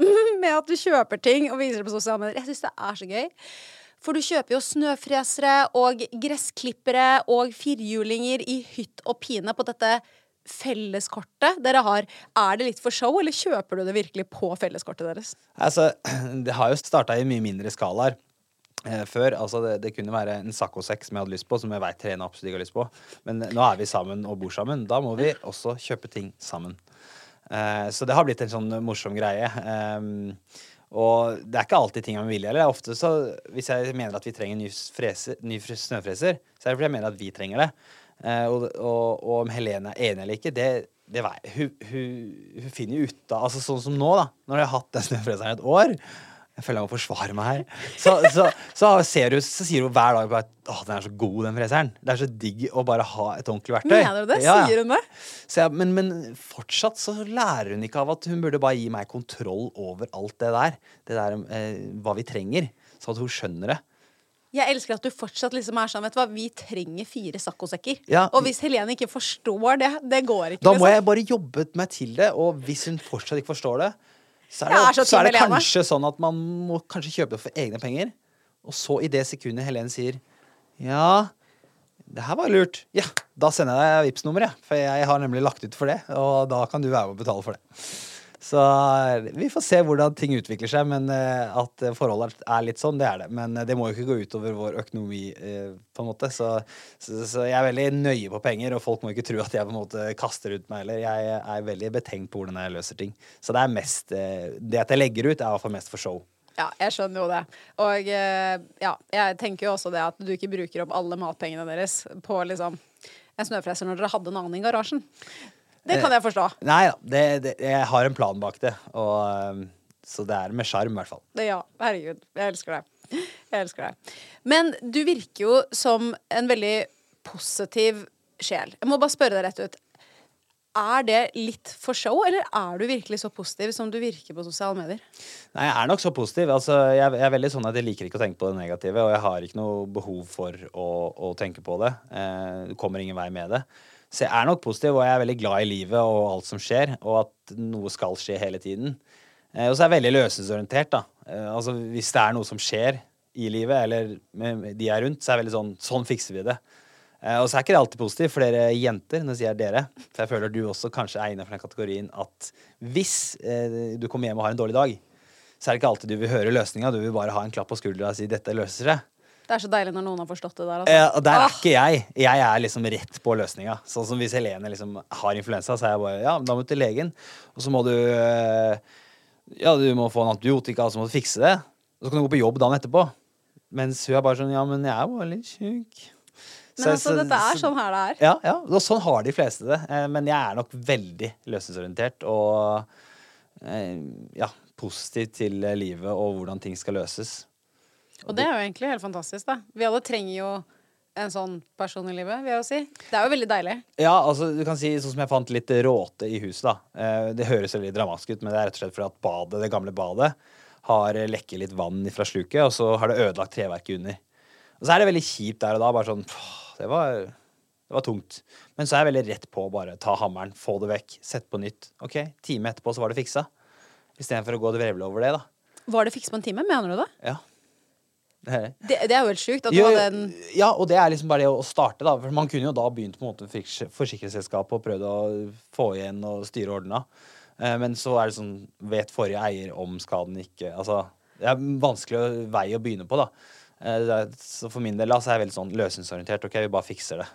med at du kjøper ting og viser det på sosiale medier, jeg syns det er så gøy. For du kjøper jo snøfresere og gressklippere og firhjulinger i hytt og pine på dette felleskortet dere har. Er det litt for show, eller kjøper du det virkelig på felleskortet deres? Altså, det har jo starta i mye mindre skalaer. Eh, før, altså det, det kunne være en saccosekk som jeg hadde lyst på, som jeg veit Helene absolutt ikke har lyst på. Men nå er vi sammen og bor sammen. Da må vi også kjøpe ting sammen. Eh, så det har blitt en sånn morsom greie. Og det er ikke alltid ting man vilje. Eller ofte så, hvis jeg mener at vi trenger en ny, freser, ny snøfreser, så er det fordi jeg mener at vi trenger det. Eh, og, og, og om Helene er enig eller ikke, det, det vei- hun, hun, hun finner jo ut av Altså sånn som nå, da. Når jeg har hatt den snøfreseren et år. Jeg føler jeg må forsvare meg her. Så, så, så, ser du, så sier hun hver dag at Åh, den er så god, den freseren. Det er så digg å bare ha et ordentlig verktøy. Mener du det? Ja. Sier hun det? Så jeg, men, men fortsatt så lærer hun ikke av at hun burde bare gi meg kontroll over alt det der. Det der eh, hva vi trenger. Så at hun skjønner det. Jeg elsker at du fortsatt liksom er sånn, vet du hva, vi trenger fire saccosekker. Ja. Og hvis Helene ikke forstår det, det går ikke. Da må liksom. jeg bare jobbe meg til det, og hvis hun fortsatt ikke forstår det, så er det, så så er det kanskje sånn at man må kanskje kjøpe det for egne penger. Og så i det sekundet Helene sier ja, det her var lurt. Ja, da sender jeg deg Vipps-nummeret. For jeg har nemlig lagt ut for det, og da kan du være med og betale for det. Så eh, vi får se hvordan ting utvikler seg, men eh, at eh, forholdet er litt sånn, det er det. Men det må jo ikke gå utover vår økonomi, på en måte. Så, så, så jeg er veldig nøye på penger, og folk må ikke tro at jeg på en måte kaster ut meg heller. Jeg er veldig betenkt på hvordan jeg løser ting. Så det er mest Det at jeg legger ut, er i hvert fall mest for show. Ja, jeg skjønner jo det. Og ja, jeg tenker jo også det at du ikke bruker opp alle matpengene deres på liksom en snøfreser når dere hadde en annen i garasjen. Det kan jeg forstå. Nei da, det, det, jeg har en plan bak det. Og, um, så det er med sjarm, i hvert fall. Ja, herregud. Jeg elsker deg. Jeg elsker deg. Men du virker jo som en veldig positiv sjel. Jeg må bare spørre deg rett ut. Er det litt for show, eller er du virkelig så positiv som du virker på sosiale medier? Nei, jeg er nok så positiv. Altså, jeg, jeg er veldig sånn at jeg liker ikke å tenke på det negative, og jeg har ikke noe behov for å, å tenke på det. Eh, du kommer ingen vei med det. Så jeg er nok positiv, og jeg er veldig glad i livet og alt som skjer, og at noe skal skje hele tiden. Eh, og så er jeg veldig løsningsorientert, da. Eh, altså, hvis det er noe som skjer i livet, eller de er rundt, så er jeg veldig sånn Sånn fikser vi det. Eh, og så er ikke det alltid positivt for dere jenter, når jeg sier dere. For jeg føler du også kanskje er innenfor den kategorien at hvis du kommer hjem og har en dårlig dag, så er det ikke alltid du vil høre løsninga. Du vil bare ha en klapp på skuldra og si 'dette løser seg'. Det er så deilig når noen har forstått det der. Altså. Eh, og der er Ah. ikke jeg. Jeg er liksom rett på løsninga. Sånn som hvis Helene liksom har influensa, så er jeg bare ja, da må du til legen. Og så må du eh, Ja, du må få en antibiotika, og så må du fikse det. Og så kan du gå på jobb dagen etterpå. Mens hun er bare sånn ja, men jeg er bare litt sjuk. Men altså, dette er sånn her det er. Ja, ja, og sånn har de fleste det. Eh, Men jeg er nok veldig løsningsorientert og eh, ja, positiv til livet og hvordan ting skal løses. Og det er jo egentlig helt fantastisk, da. Vi alle trenger jo en sånn person i livet, vil jeg jo si. Det er jo veldig deilig. Ja, altså du kan si sånn som jeg fant litt råte i huset, da. Eh, Det høres veldig dramatisk ut, men det er rett og slett fordi at badet, det gamle badet har lekket litt vann fra sluket, og så har det ødelagt treverket under. Og så er det veldig kjipt der og da. Bare sånn Det var, det var tungt. Men så er jeg veldig rett på å bare ta hammeren, få det vekk, sette på nytt. OK, time etterpå så var det fiksa. Istedenfor å gå og vrevle over det, da. Var det fiksa på en time? Mener du det? Ja. Det det. Er jo helt sjukt. Jo, en Ja, og det er liksom bare det å starte, da. For man kunne jo da begynt på en måte forsikringsselskapet og prøvd å få igjen og styre ordna. Eh, men så er det sånn Vet forrige eier om skaden ikke Altså, det er en vanskelig vei å begynne på, da. Eh, så for min del da, så er jeg veldig sånn løsningsorientert. OK, vi bare fikser det.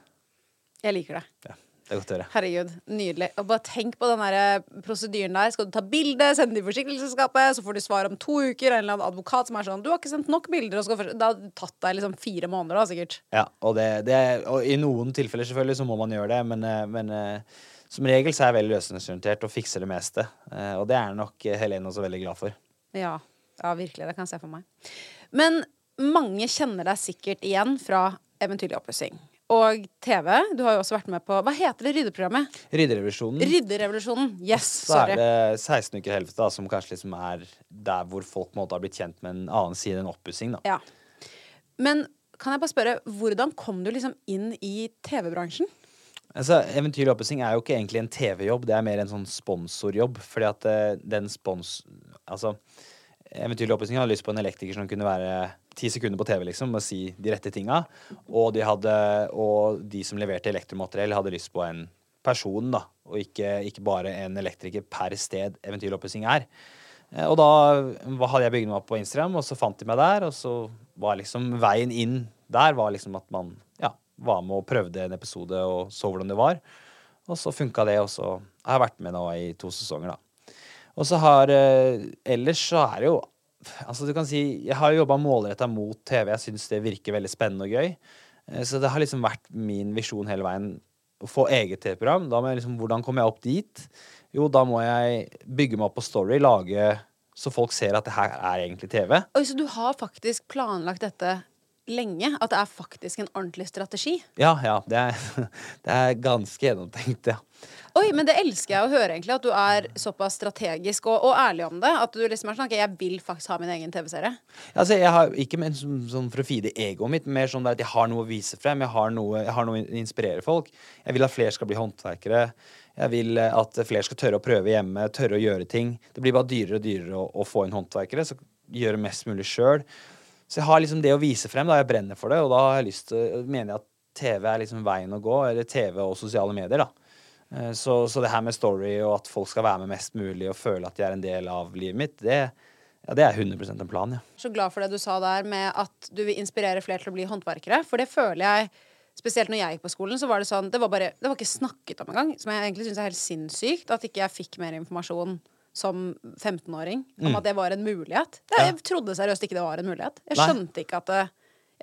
Jeg liker det. Ja, det er godt å høre. Herregud, nydelig. Og bare tenk på den der prosedyren der. Skal du ta bilde, sende det i forsikringsselskapet, så får du svar om to uker. En eller annen advokat som er sånn Du har ikke sendt nok bilder. For... Det har tatt deg liksom fire måneder, da, sikkert. Ja, og, det, det, og i noen tilfeller selvfølgelig så må man gjøre det, men, eh, men eh, som regel så er jeg veldig løsningsorientert og fikser det meste. Eh, Og det er nok eh, Helene også veldig glad for. Ja, ja, virkelig. Det kan jeg se for meg. Men mange kjenner deg sikkert igjen fra Eventyrlig oppussing. Og TV. Du har jo også vært med på Hva heter det ryddeprogrammet? Rydderevolusjonen. Rydderevolusjonen. Yes, Så er sorry. det 16 uker helvete, da, som kanskje liksom er der hvor folk på en måte har blitt kjent med en annen side enn oppussing. da. Ja. Men kan jeg bare spørre, hvordan kom du liksom inn i TV-bransjen? Altså, Eventyrlig oppussing er jo ikke egentlig en TV-jobb, det er mer en sånn sponsorjobb. Fordi at eh, den spons... Altså, Eventyrlig oppussing hadde lyst på en elektriker som kunne være ti sekunder på TV liksom, og si de rette tinga. Og de, og de som leverte elektromateriell, hadde lyst på en person, da. Og ikke, ikke bare en elektriker per sted Eventyrlig oppussing er. Eh, Og da hadde jeg bygd meg opp på Instagram, og så fant de meg der. Og så var liksom veien inn der var liksom at man ja, var med og prøvde en episode og så hvordan det var. Og så funka det, og så har jeg vært med nå i to sesonger, da. Og så har eh, Ellers så er det jo Altså, du kan si Jeg har jobba målretta mot TV. Jeg syns det virker veldig spennende og gøy. Eh, Så det har liksom vært min visjon hele veien å få eget TV-program. Da må jeg liksom Hvordan kommer jeg opp dit? Jo, da må jeg bygge meg opp på story, lage så folk ser at det her er egentlig TV. Oi, Så du har faktisk planlagt dette lenge? At det er faktisk en ordentlig strategi? Ja, ja. Det er, det er ganske gjennomtenkt, ja. Oi, men det elsker jeg å høre, egentlig. At du er såpass strategisk og, og ærlig om det. At du liksom er sånn Ok, jeg vil faktisk ha min egen TV-serie. Altså, jeg har Ikke men, som, som for å feede egoet mitt, mer sånn at jeg har noe å vise frem. Jeg har noe, jeg har noe å inspirere folk. Jeg vil at flere skal bli håndverkere. Jeg vil at flere skal tørre å prøve hjemme, tørre å gjøre ting. Det blir bare dyrere og dyrere å, å få inn håndverkere, så gjøre mest mulig sjøl. Så jeg har liksom det å vise frem, da jeg brenner for det, og da har jeg lyst til, mener jeg at TV er liksom veien å gå, eller TV og sosiale medier, da. Eh, Så, så det her med story og at folk skal være med mest mulig og føle at de er en del av livet mitt, det, ja, det er 100% en plan, ja. Så glad for det du sa der med at du vil inspirere flere til å bli håndverkere. For det føler jeg Spesielt når jeg gikk på skolen, så var det sånn Det var bare Det var ikke snakket om engang. Som jeg egentlig syns er helt sinnssykt. At ikke jeg fikk mer informasjon som 15-åring, om at det var en mulighet. Jeg, jeg trodde seriøst ikke det var en mulighet. Jeg Nei. skjønte ikke at det,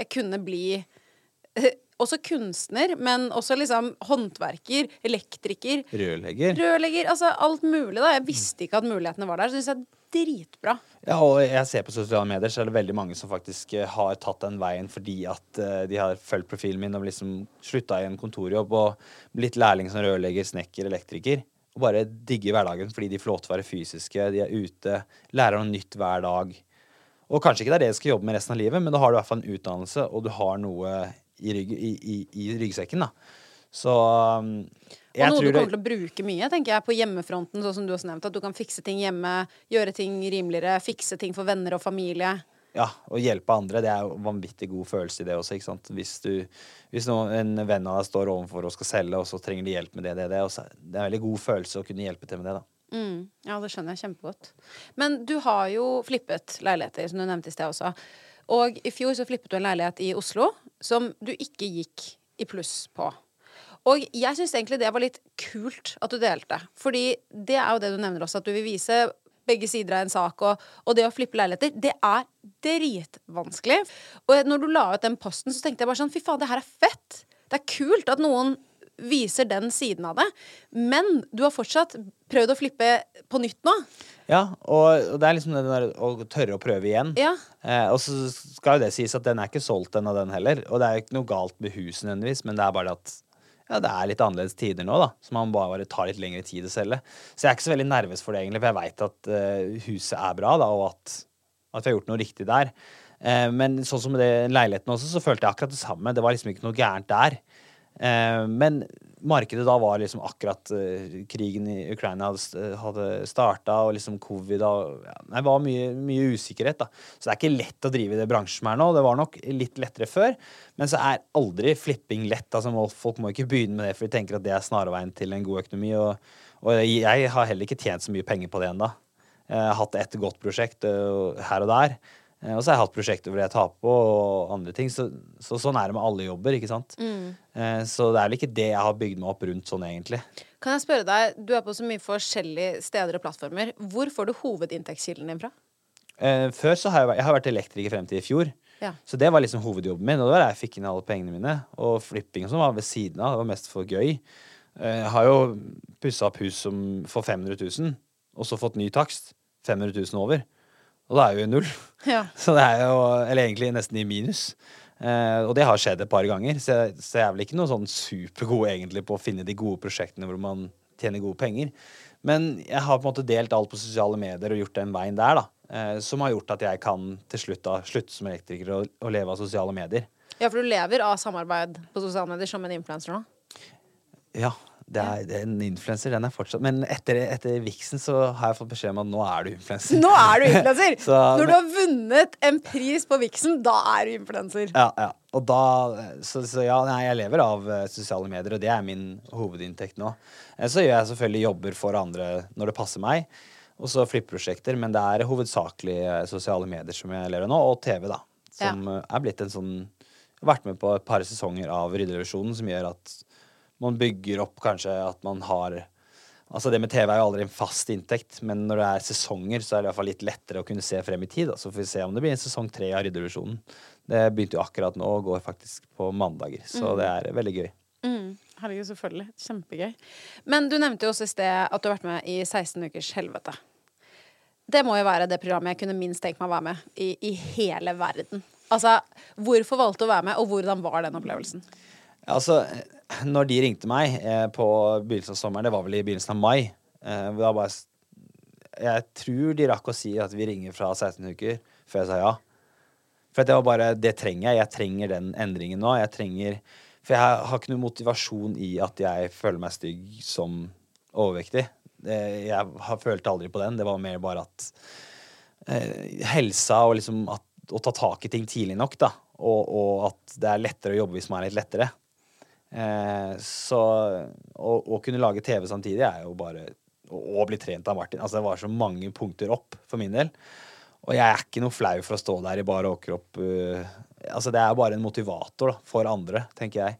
jeg kunne bli eh, også kunstner, men også liksom håndverker, elektriker, Rørlegger. rørlegger. Altså alt mulig, da. Jeg visste ikke at mulighetene var der. Så syns jeg er dritbra. Ja, og jeg ser på sosiale medier, så er det veldig mange som faktisk eh, har tatt den veien fordi at eh, de har fulgt profilen min og liksom slutta i en kontorjobb og blitt lærling som rørlegger, snekker, elektriker. Og bare digger hverdagen fordi de får lov til å være fysiske, de er ute, lærer noe nytt hver dag. Og kanskje ikke det er det du skal jobbe med resten av livet, men da har du i hvert fall en utdannelse, og du har noe i, rygg, i, i, i ryggsekken, da. Så jeg Og noe du kommer til å bruke mye, tenker jeg, på hjemmefronten, sånn som du også nevnte. At du kan fikse ting hjemme, gjøre ting rimeligere, fikse ting for venner og familie. Ja, å hjelpe andre, det er jo vanvittig god følelse i det også, ikke sant. Hvis du, hvis noen, en venn av deg står overfor og skal selge, og så trenger de hjelp med det, det, det, så, det er en veldig god følelse å kunne hjelpe til med det, da. Mm, ja, det skjønner jeg kjempegodt. Men du har jo flippet leiligheter, som du nevnte i sted også. Og i fjor så flippet du en leilighet i Oslo som du ikke gikk i pluss på. Og jeg syns egentlig det var litt kult at du delte. Fordi det er jo det du nevner også, at du vil vise begge sider av en sak. Og, og det å flippe leiligheter, det er dritvanskelig. Og når du la ut den posten, så tenkte jeg bare sånn Fy faen, det her er fett. Det er kult at noen viser den siden av det. Men du har fortsatt prøvd å flippe på nytt nå. Ja, og, og det er liksom det der å tørre å prøve igjen. Ja. Eh, og så skal jo det sies at den er ikke solgt ennå, den heller. Og det er jo ikke noe galt med huset nødvendigvis, men det er bare det at ja, det er litt annerledes tider nå, da. Så man bare tar litt lengre tid å selge. Så jeg er ikke så veldig nervøs for det, egentlig, for jeg veit at uh, huset er bra, da, og at, at vi har gjort noe riktig der. Uh, men sånn som med leiligheten også, så følte jeg akkurat det samme. Det var liksom ikke noe gærent der. Eh, men markedet da var liksom akkurat eh, krigen i Ukraina hadde, st- starta, og liksom covid og ja, Det var mye, mye usikkerhet, da. Så det er ikke lett å drive i det bransjen som er nå. Det var nok litt lettere før, men så er aldri flipping lett. Altså, folk må ikke begynne med det, for de tenker at det er snarveien til en god økonomi. Og, og jeg har heller ikke tjent så mye penger på det ennå. Hatt et godt prosjekt eh, her og der. Eh, Og så har jeg hatt prosjekter hvor jeg taper på, og andre ting. Så, så sånn er det med alle jobber, ikke sant. Mm. Så det er vel ikke det jeg har bygd meg opp rundt sånn, egentlig. Kan jeg spørre deg, du er på så mye forskjellige steder og plattformer. Hvor får du hovedinntektskilden din fra? Eh, Før så har jeg, vært- jeg har vært elektriker frem til i fjor. Ja. Så det var liksom hovedjobben min, og det var der jeg fikk inn alle pengene mine. Og flipping og sånn var ved siden av. Det var mest for gøy. Eh, Jeg har jo pussa opp hus som for 500 000, og så fått ny takst. 500 000 over. Og da er vi i null. Ja. Så det er jo Eller egentlig nesten i minus. Eh, og det har skjedd et par ganger, så så jeg er vel ikke noe sånn supergod egentlig på å finne de gode prosjektene hvor man tjener gode penger. Men jeg har på en måte delt alt på sosiale medier og gjort den veien der, da. Eh, som har gjort at jeg kan til slutt da slutte som elektriker og, og leve av sosiale medier. Ja, for du lever av samarbeid på sosiale medier som en influenser nå? Ja, det er, det er en influenser, den er fortsatt Men etter, etter Vixen så har jeg fått beskjed om at nå er du influenser. Nå er du influenser! Når du har vunnet en pris på Vixen, da er du influenser. Ja, ja. Og da Så, så ja, nei, jeg lever av eh, sosiale medier, og det er min hovedinntekt nå. Eh, så gjør jeg selvfølgelig jobber for andre når det passer meg, og så flipprosjekter, men det er hovedsakelig eh, sosiale medier som jeg lever av nå, og TV, da. Som ja. er blitt en sånn vært med på et par sesonger av Rydderevisjonen som gjør at man bygger opp kanskje at man har Altså Det med TV er jo aldri en fast inntekt, men når det er sesonger, så er det i hvert fall litt lettere å kunne se frem i tid. Da. Så får vi se om det blir en sesong tre av Rydderevisjonen. Det begynte jo akkurat nå og går faktisk på mandager, så det er veldig gøy. Mm. Herregud, selvfølgelig. Kjempegøy. Men du nevnte jo også i sted at du har vært med i 16 ukers helvete. Det må jo være det programmet jeg kunne minst tenkt meg å være med i, i hele verden. Altså, hvorfor valgte du å være med, og hvordan var den opplevelsen? Altså, når de ringte meg eh, på begynnelsen av sommeren, det var vel i begynnelsen av mai eh, bare, Jeg tror de rakk å si at vi ringer fra 16 uker, før jeg sa ja. For det var bare Det trenger jeg. Jeg trenger den endringen nå. Jeg trenger For jeg har ikke noe motivasjon i at jeg føler meg stygg som overvektig. Jeg har følt aldri på den. Det var mer bare at eh, helsa og liksom at, å ta tak i ting tidlig nok, da. Og, og at det er lettere å jobbe hvis man er litt lettere. Eh, så å, å kunne lage TV samtidig er jo bare Og, og bli trent av Martin. Altså Det var så mange punkter opp for min del. Og jeg er ikke noe flau for å stå der i bar overkropp. Uh, altså det er bare en motivator da, for andre, tenker jeg.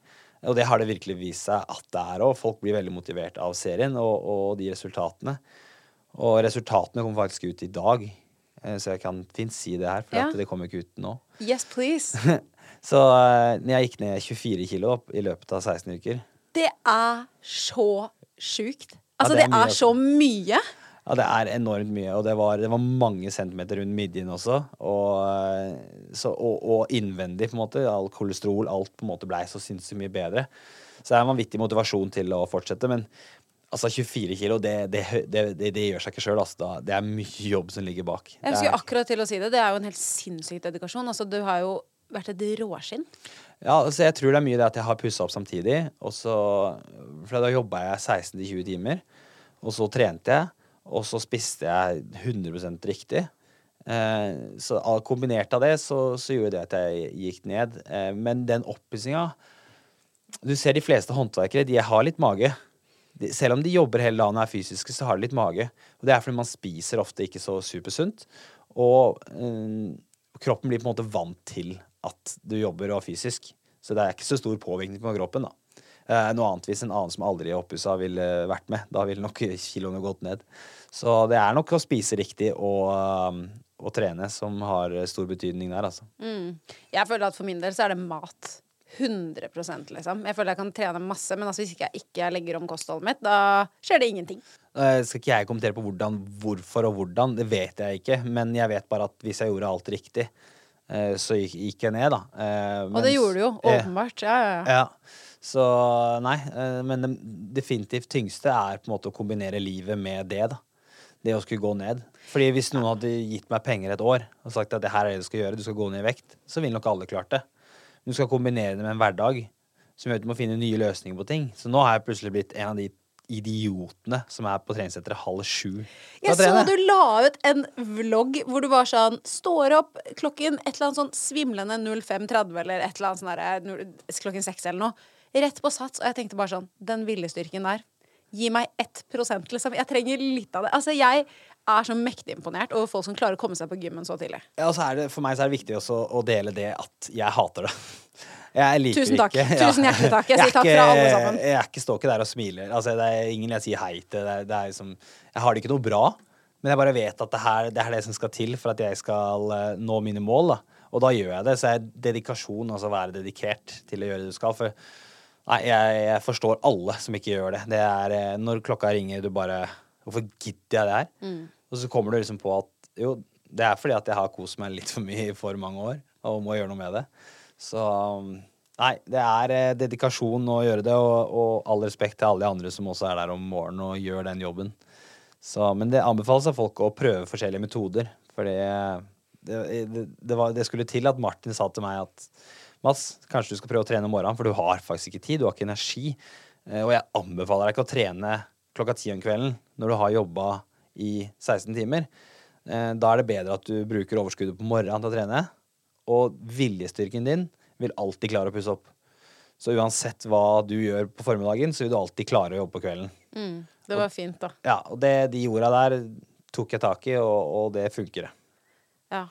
Og det har det virkelig vist seg at det er òg. Folk blir veldig motivert av serien og, og de resultatene. Og resultatene kommer faktisk ut i dag, eh, så jeg kan fint si det her, for Ja. at det kommer ikke ut nå. Yes, please. Så eh, jeg gikk ned 24 kilo opp i løpet av 16 uker. Det er så sjukt. Altså, det er det er så mye. Ja, det er enormt mye, og det var, det var mange centimeter rundt midjen også. Og, eh, så, og, og innvendig, på en måte. All kolesterol, alt på en måte blei så sinnssykt mye bedre. Så det er en vanvittig motivasjon til å fortsette. Men altså 24 kilo, det, det, det, det, det gjør seg ikke sjøl. Altså. Det er mye jobb som ligger bak. Jeg skulle akkurat til å si det. Det er jo en helt sinnssyk dedikasjon. Altså, du har jo vært et råskinn. Ja, altså jeg tror det er mye det at jeg har pussa opp samtidig. Og så, for da jobba jeg 16-20 timer, og så trente jeg. Og så spiste jeg 100 riktig. Eh, så kombinert av det så, så gjorde det at jeg gikk ned. Eh, men den oppussinga Du ser de fleste håndverkere, de har litt mage. De, selv om de jobber hele dagen og er fysiske, så har de litt mage. Og det er fordi man spiser ofte ikke så supersunt. Og eh, kroppen blir på en måte vant til at du jobber og er fysisk. Så det er ikke så stor påvirkning på kroppen, da. Eh, noe annet hvis en annen som aldri er oppussa, ville vært med. Da ville nok kiloene gått ned. Så det er nok å spise riktig og, eh, og trene som har stor betydning der, altså. Jeg føler at for min del så er det mat. 100% liksom. Jeg føler jeg kan trene masse, men altså, hvis ikke jeg ikke legger om kostholdet mitt, da skjer det ingenting. Eh, skal ikke jeg kommentere på hvordan, hvorfor og hvordan, det vet jeg ikke. Men jeg vet bare at hvis jeg gjorde alt riktig, eh, så gikk, gikk jeg ned, da. Eh, Og det gjorde du jo, Eh, åpenbart. Ja, ja, ja. Ja. Så nei, eh, men det definitivt tyngste er på en måte å kombinere livet med det, da. Det å skulle gå ned. Fordi hvis noen hadde gitt meg penger et år og sagt at det her er det du skal gjøre, du skal gå ned i vekt, så ville nok alle klart det. Men du skal kombinere det med en hverdag som gjør at du må finne nye løsninger på ting. Så nå har jeg plutselig blitt en av de idiotene som er på treningssenteret halv sju. Jeg så du la ut en vlogg hvor du var sånn Står opp klokken et eller annet sånn svimlende 05.30 eller et eller annet sånn klokken seks eller noe. Rett på sats. Og jeg tenkte bare sånn Den viljestyrken der. Gi meg ett prosent, liksom. Jeg trenger litt av det. Altså, jeg er så mektig imponert over folk som klarer å komme seg på gymmen så tidlig. Ja, og så er det, for meg så er det viktig også å dele det at jeg hater det. Jeg liker Tusen takk. ikke. Tusen hjertelig takk. Jeg er sier takk fra alle sammen. Jeg er ikke står ikke der og smiler. Altså, det er ingen jeg sier hei til. Det er, det er liksom, jeg har det ikke noe bra, men jeg bare vet at det, her, det er det som skal til for at jeg skal eh, nå mine mål. Da. Og da gjør jeg det. Så er dedikasjon, altså være dedikert til å gjøre det du skal. For nei, jeg, jeg forstår alle som ikke gjør det. Det er eh, når klokka ringer, du bare Hvorfor gidder jeg det her? Mm. Og så kommer du liksom på at jo, det er fordi at jeg har kost meg litt for mye i for mange år, og må gjøre noe med det. Så nei, det er eh, dedikasjon å gjøre det, og, og all respekt til alle de andre som også er der om morgenen og gjør den jobben. Så, men det anbefales av folk å prøve forskjellige metoder, for det, det, det, det, var, det skulle til at Martin sa til meg at Mats, kanskje du skal prøve å trene om morgenen, for du har faktisk ikke tid, du har ikke energi. Eh, Og jeg anbefaler deg ikke å trene klokka ti om kvelden når du har jobba i 16 timer. Eh, Da er det bedre at du bruker overskuddet på morgenen til å trene. Og viljestyrken din vil alltid klare å pusse opp. Så uansett hva du gjør på formiddagen, så vil du alltid klare å jobbe på kvelden. Det var fint, da. Ja, og det, de orda der tok jeg tak i, og, og det funker. det. Ja.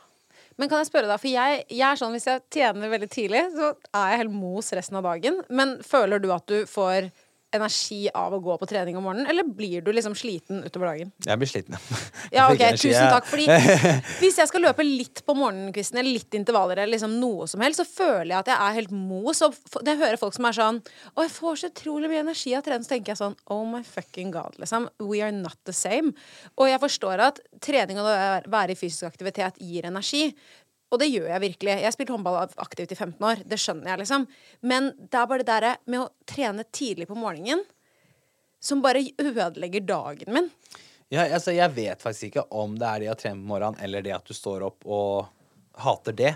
Men kan jeg spørre deg, for jeg, jeg er sånn hvis jeg tjener veldig tidlig, så er jeg helt mos resten av dagen. Men føler du at du får energi av å gå på trening om morgenen, eller blir du liksom sliten utover dagen? Jeg blir sliten. Ja, ok, tusen takk. Fordi hvis jeg skal løpe litt på morgenkvisten, eller litt intervaller, eller liksom noe som helst, så føler jeg at jeg er helt mos. Og når jeg hører folk som er sånn Å, jeg får så utrolig mye energi av trening, så tenker jeg sånn Oh my fucking god, liksom. We are not the same. Og jeg forstår at trening og det å være i fysisk aktivitet gir energi. Og det gjør jeg virkelig. Jeg har spilt håndball aktivt i 15 år. Det skjønner jeg, liksom. Men det er bare det derre med å trene tidlig på morgenen som bare ødelegger dagen min. Ja, altså, jeg vet faktisk ikke om det er det å trene på morgenen, eller det at du står opp og hater det.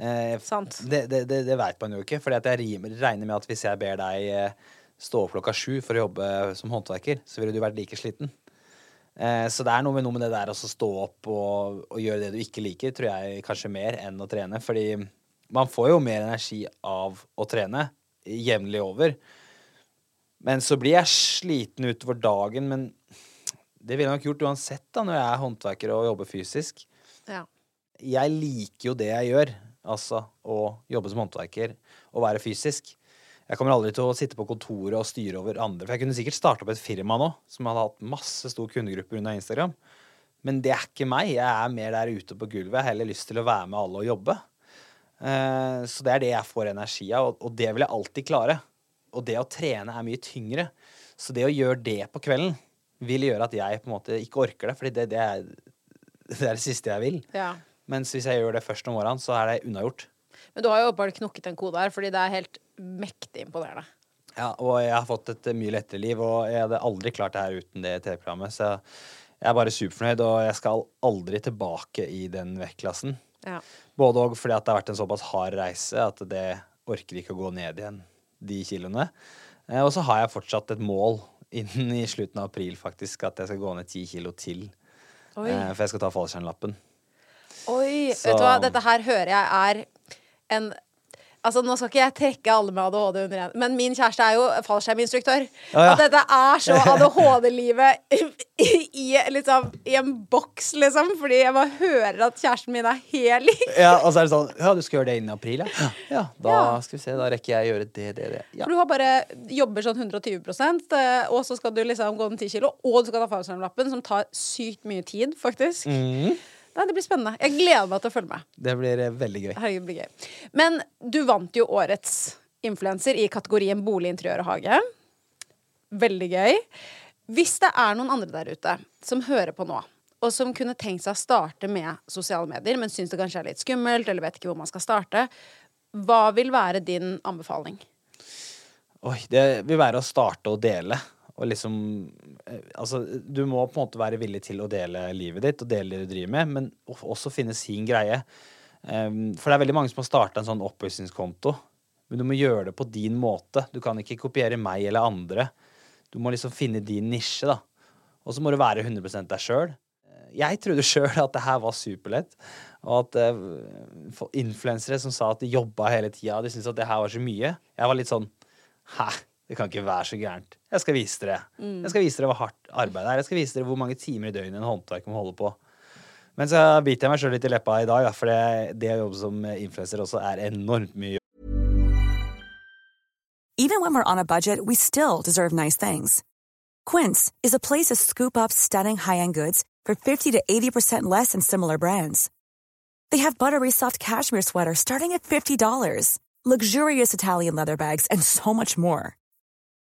Eh, Sant. Det, det, det, det veit man jo ikke. For jeg regner med at hvis jeg ber deg eh, stå opp klokka sju for å jobbe som håndverker, så ville du vært like sliten. Eh, så det er noe med, noe med det der å stå opp og, og gjøre det du ikke liker, tror jeg kanskje mer enn å trene. Fordi man får jo mer energi av å trene jevnlig over. Men så blir jeg sliten utover dagen, men det ville jeg nok gjort uansett da, når jeg er håndverker og jobber fysisk. Ja. Jeg liker jo det jeg gjør, altså å jobbe som håndverker og være fysisk. Jeg kommer aldri til å sitte på kontoret og styre over andre. For jeg kunne sikkert starte opp et firma nå som hadde hatt masse stor kundegrupper under Instagram. Men det er ikke meg. Jeg er mer der ute på gulvet. Jeg har heller lyst til å være med alle og jobbe. Eh, så det er det jeg får energi av, og, det vil jeg alltid klare. Og det å trene er mye tyngre. Så det å gjøre det på kvelden vil gjøre at jeg på en måte ikke orker det. Fordi det, det, er, det er det siste jeg vil. Ja. Mens hvis jeg gjør det først om morgenen, så er det unnagjort. Men du har jo bare knokket en kode her, fordi det er helt mektig imponerende. Ja, og jeg har fått et mye lettere liv, og jeg hadde aldri klart det her uten det TV-programmet. Så jeg er bare superfornøyd, og jeg skal aldri tilbake i den vektklassen. Ja. Både òg fordi at det har vært en såpass hard reise at det orker ikke å gå ned igjen, de kiloene. Eh, Og så har jeg fortsatt et mål innen i slutten av april, faktisk, at jeg skal gå ned ti kilo til. Oi. Eh, For jeg skal ta fallskjermlappen. Oi, Så- vet du hva, dette her hører jeg er en Altså, Nå skal ikke jeg trekke alle med ADHD under en, men min kjæreste er jo fallskjerminstruktør. Ja, ja. At dette er så ADHD-livet i, i, liksom, i en boks, liksom. Fordi jeg bare hører at kjæresten min er helt lik. Ja, og så er det sånn Ja, du skal gjøre det innen april, ja? Ja, da Ja. skal vi se. Da rekker jeg å gjøre det, det, det. Ja. For du har bare jobber sånn 120 eh, og så skal du liksom gå den 10 kilo, og du skal ta fallskjermlappen, som tar sykt mye tid, faktisk. Mhm. Nei, det blir spennende. Jeg gleder meg til å følge med. Det blir eh, veldig gøy. Herregud, blir gøy. Men du vant jo årets influenser i kategorien bolig, interiør og hage. Veldig gøy. Hvis det er noen andre der ute som hører på nå, og som kunne tenkt seg å starte med sosiale medier, men syns det kanskje er litt skummelt, eller vet ikke hvor man skal starte, hva vil være din anbefaling? Oi, det vil være å starte å dele. Og liksom eh, Altså, du må på en måte være villig til å dele livet ditt og dele det du driver med, men også finne sin greie. Um, for det er veldig mange som har starta en sånn oppussingskonto, men du må gjøre det på din måte. Du kan ikke kopiere meg eller andre. Du må liksom finne din nisje, da. Og så må du være 100 deg sjøl. Jeg trodde sjøl at det her var superlett. Og at uh, influensere som sa at de jobba hele tida, de syntes at det her var så mye. Jeg var litt sånn Hæ? Det kan ikke være så gærent. Jeg skal vise dere. Jeg skal vise dere hva hardt arbeid er. Jeg skal vise dere hvor mange timer i døgnet en håndverker må holde på. Men så biter jeg meg sjøl litt i leppa i dag, da, for det, det å jobbe som influenser også er enormt mye Even when we're on a budget, we still deserve nice things. Quince is a place to scoop up stunning high-end goods for 50 to 80% less than similar brands. They have buttery soft cashmere sweaters starting at $50, luxurious Italian leather bags, and so much more.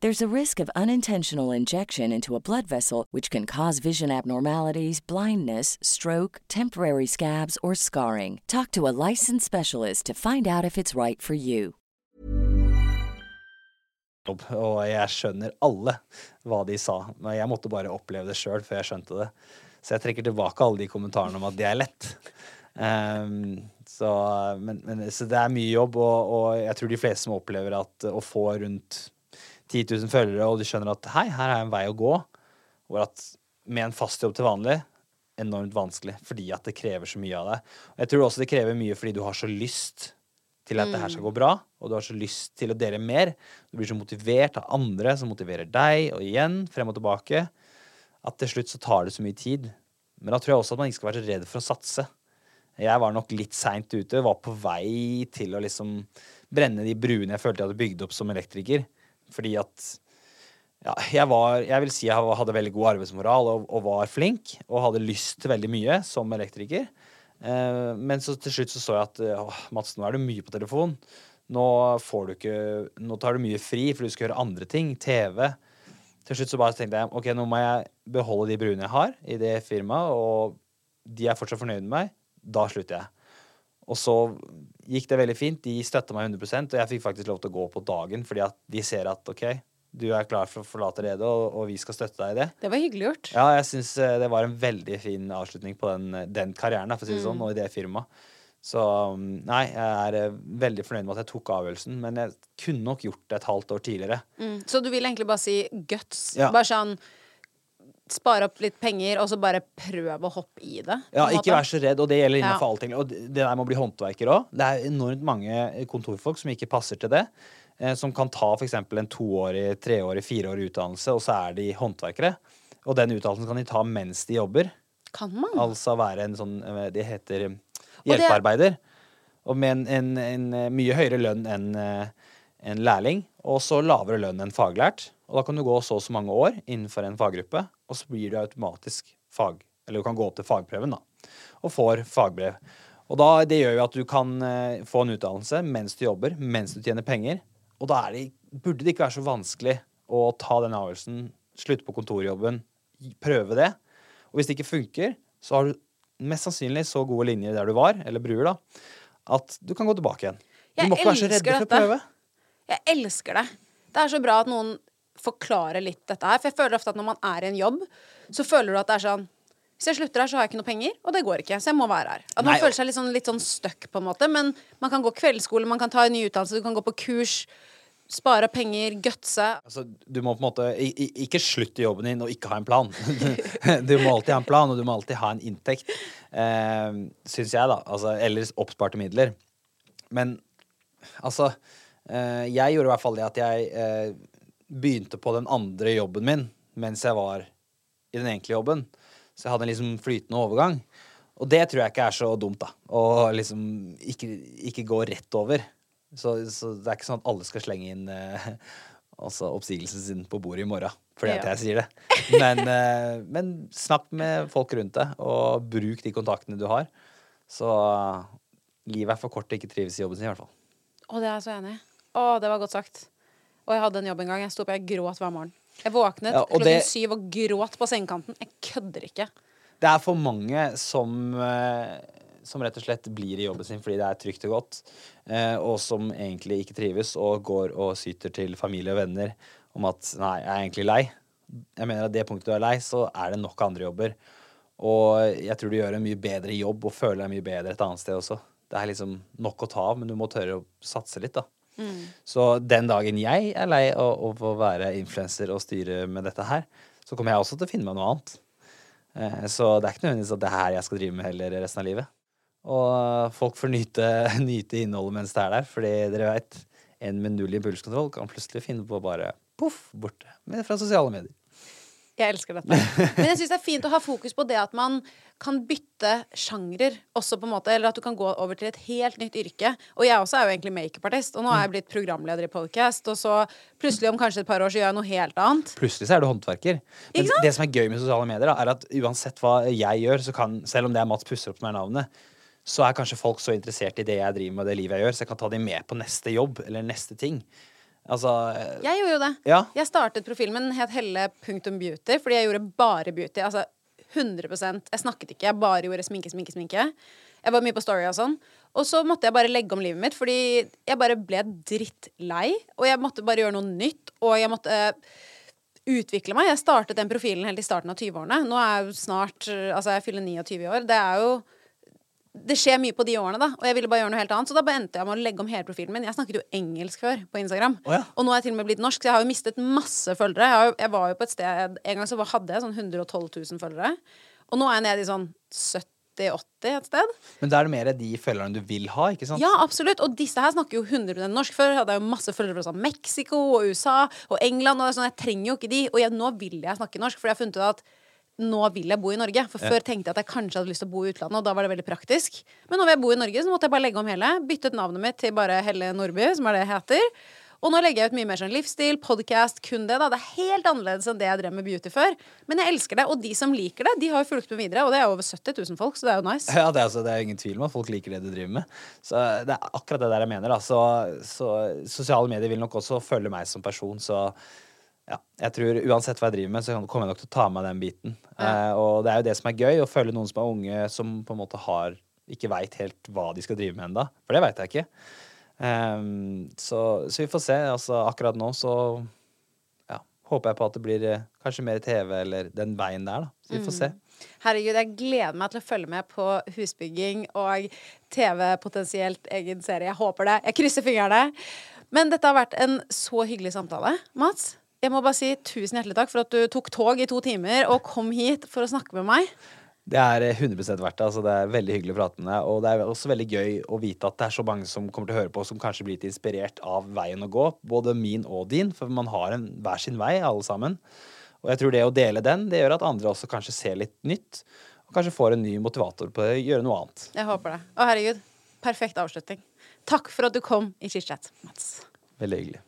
There's a risk of unintentional injection into a blood vessel, which can cause vision abnormalities, blindness, stroke, temporary scabs, or scarring. Talk to a licensed specialist to find out if it's right for you. og jeg skjønner alle hva de sa. Men jeg måtte bare oppleve det sjøl før jeg skjønte det. Så jeg trekker tilbake alle de kommentarene om at det er lett. Um, så, men, men, så det er mye jobb, og, og jeg tror de fleste som opplever at å få rundt 10 000 følgere, og de skjønner at hei, her er en vei å gå, og at med en fast jobb til vanlig enormt vanskelig fordi at det krever så mye av deg. Og jeg tror også det krever mye fordi du har så lyst til at det her skal gå bra, og du har så lyst til å dele mer. Du blir så motivert av andre som motiverer deg, og igjen, frem og tilbake. At til slutt så tar det så mye tid. Men da tror jeg også at man ikke skal være så redd for å satse. Jeg var nok litt seint ute, var på vei til å liksom brenne de bruene jeg følte jeg hadde bygd opp som elektriker. Fordi at ja, jeg var Jeg vil si jeg hadde veldig god arbeidsmoral og, og var flink. Og hadde lyst til veldig mye som elektriker. Eh, men så til slutt så, så jeg at åh, Mats, nå er du mye på telefon. Nå får du ikke Nå tar du mye fri, for du skal gjøre andre ting. TV. Til slutt så bare tenkte jeg ok, nå må jeg beholde de bruene jeg har i det firmaet, og de er fortsatt fornøyd med meg. Da slutter jeg. Og så gikk det veldig fint. De støtta meg 100% og jeg fikk faktisk lov til å gå på dagen fordi at de ser at OK, du er klar for å forlate redet, og, og, vi skal støtte deg i det. Det var hyggelig gjort. Ja, jeg syns det var en veldig fin avslutning på den, den karrieren, for å si det sånn, mm. og i det firmaet. Så um, nei, jeg er veldig fornøyd med at jeg tok avgjørelsen, men jeg kunne nok gjort det et halvt år tidligere. Mm. Så du vil egentlig bare si guts? Ja. Bare sånn spare opp litt penger, og så bare prøve å hoppe i det? Ja, ikke vær så redd, og det gjelder innenfor Ja. allting. Og det der med å bli håndverker òg. Det er enormt mange kontorfolk som ikke passer til det. Eh, som kan ta f.eks. en toårig, treårig, fireårig utdannelse, og så er de håndverkere. Og den utdannelsen kan de ta mens de jobber. Kan man? Altså være en sånn eh, Det heter hjelpearbeider. Og med en, en, en eh, mye høyere lønn enn en lærling, og så lavere lønn enn faglært. Og da kan du gå så og så mange år innenfor en faggruppe, og så blir du automatisk fag... Eller du kan gå opp til fagprøven, da, og får fagbrev. Og da, det gjør jo at du kan eh, få en utdannelse mens du jobber, mens du tjener penger. Og da er det, burde det ikke være så vanskelig å ta den avgjørelsen, slutte på kontorjobben, prøve det. Og hvis det ikke funker, så har du mest sannsynlig så gode linjer der du var, eller bruer, da, at du kan gå tilbake igjen. Du Jeg må ikke være så redd for å prøve. Jeg elsker det. Det er så bra at noen forklarer litt dette her. For jeg føler ofte at når man er i en jobb, så føler du at det er sånn Hvis jeg slutter her, så har jeg ikke noe penger, og det går ikke. Så jeg må være her. At man Nei, føler seg litt sånn, litt sånn stuck, på en måte. Men man kan gå kveldsskole, man kan ta en ny utdannelse, du kan gå på kurs, spare penger, gutse. Altså, du må på en måte Ikke slutte jobben din og ikke ha en plan. du må alltid ha en plan, og du må alltid ha en inntekt. Eh, Syns jeg, da. Altså, ellers oppsparte midler. Men altså eh, Jeg gjorde i hvert fall det at jeg eh, begynte på den andre jobben min mens jeg var i den egentlige jobben. Så jeg hadde en liksom flytende overgang. Og det tror jeg ikke er så dumt, da. Å liksom ikke, ikke gå rett over. Så, så det er ikke sånn at alle skal slenge inn eh, altså oppsigelsen sin på bordet i morgen fordi at Ja. jeg sier det. Men, eh, men snakk med folk rundt deg, og bruk de kontaktene du har. Så eh, livet er for kort til ikke trives i jobben sin, i hvert fall. Å, det er jeg så enig i. Å, det var godt sagt. Og jeg hadde en jobb en gang. Jeg sto opp, jeg gråt hver morgen. Jeg våknet Ja, klokken det- syv og gråt på sengekanten. Jeg kødder ikke. Det er for mange som, eh, som rett og slett blir i jobben sin fordi det er trygt og godt, eh, og som egentlig ikke trives og går og syter til familie og venner om at nei, jeg er egentlig lei. Jeg mener at det punktet du er lei, så er det nok andre jobber. Og jeg tror du gjør en mye bedre jobb og føler deg mye bedre et annet sted også. Det er liksom nok å ta av, men du må tørre å satse litt, da. Så den dagen jeg er lei av av å være influenser og styre med dette her, så kommer jeg også til å finne meg noe annet. Eh, Så det er ikke nødvendigvis at det er her jeg skal drive med heller resten av livet. Og folk får nyte, nyte innholdet mens det er der, fordi dere vet, en med null impulskontroll kan plutselig finne på å bare poff, borte fra sosiale medier. Jeg elsker dette. Men jeg syns det er fint å ha fokus på det at man kan bytte sjangrer også, på en måte. Eller at du kan gå over til et helt nytt yrke. Og jeg også er jo egentlig makeupartist, og nå er jeg blitt programleder i podcast. Og så plutselig om kanskje et par år så gjør jeg noe helt annet. Plutselig så er du håndverker. Men det som er gøy med sosiale medier, da, er at uansett hva jeg gjør, så kan, selv om det er Mats Pusseropp som er navnet, så er kanskje folk så interessert i det jeg driver med, og det livet jeg gjør, så jeg kan ta dem med på neste jobb eller neste ting. Altså Jeg gjorde jo det. Ja. Jeg startet profilen min, het helle.beauty, fordi jeg gjorde bare beauty. Altså 100% Jeg snakket ikke, jeg bare gjorde sminke, sminke, sminke. Jeg var mye på Story og sånn. Og så måtte jeg bare legge om livet mitt, fordi jeg bare ble drittlei. Og jeg måtte bare gjøre noe nytt, og jeg måtte uh, utvikle meg. Jeg startet den profilen helt i starten av 20-årene. Nå er jeg jo snart eh, Altså, jeg fyller 29 år. Det er jo det skjer mye på de årene, da. Og jeg ville bare gjøre noe helt annet. Så da bare endte jeg med å legge om hele profilen min. Jeg snakket jo engelsk før på Instagram. Oh, ja. Og nå er jeg til og med blitt norsk, så jeg har jo mistet masse følgere. Jeg, jo, jeg var jo på et sted En gang så hadde jeg sånn 112 000 følgere. Og nå er jeg nede i sånn 70-80 et sted. Men da er det mer de følgerne du vil ha, ikke sant? Ja, absolutt. Og disse her snakker jo 100 norsk. Før hadde jeg jo masse følgere fra sånn Mexico og USA og England. Og det er sånn, jeg trenger jo ikke de. Og jeg, nå vil jeg snakke norsk, for jeg har funnet ut at nå vil jeg bo i Norge. For før tenkte jeg at jeg kanskje hadde lyst til å bo i utlandet, og da var det veldig praktisk. Men nå vil jeg bo i Norge, så måtte jeg bare legge om hele. Bytte ut navnet mitt til bare Helle Nordby, som er det jeg heter. Og nå legger jeg ut mye mer sånn livsstil, podcast, kun det. da Det er helt annerledes enn det jeg drev med beauty før. Men jeg elsker det, og de som liker det, de har jo fulgt med videre. Og det er over 70 000 folk, så det er jo nice. Ja, det er, altså, det er ingen tvil om at folk liker det du driver med. Så det er akkurat det der jeg mener. Da. Så, så sosiale medier vil nok også følge meg som person. Så ja, jeg tror uansett hva jeg driver med, så kommer jeg nok til å ta med den biten. Eh, og det er jo det som er gøy, å følge noen som er unge, som på en måte har ikke veit helt hva de skal drive med enda, For det veit jeg ikke. Um, så, så vi får se. Altså, akkurat nå så ja, håper jeg på at det blir eh, kanskje mer TV eller den veien der, da. Så vi får se. Herregud, jeg gleder meg til å følge med på husbygging og TV, potensielt egen serie. Jeg håper det. Jeg krysser fingrene. Men dette har vært en så hyggelig samtale, Mats. Jeg må bare si tusen hjertelig takk for at du tok tog i to timer og kom hit for å snakke med meg. Det er 100 verdt det. Altså, det er veldig hyggelig å prate med deg. Og det er også veldig gøy å vite at det er så mange som kommer til å høre på, som kanskje blir litt inspirert av veien å gå. Både min og din, for man har en hver sin vei, alle sammen. Og jeg tror det å dele den, det gjør at andre også kanskje ser litt nytt. Og kanskje får en ny motivator på å gjøre noe annet. Jeg håper det. Å, herregud. Perfekt avslutning. Takk for at du kom i chit-chat, Mats. Veldig hyggelig.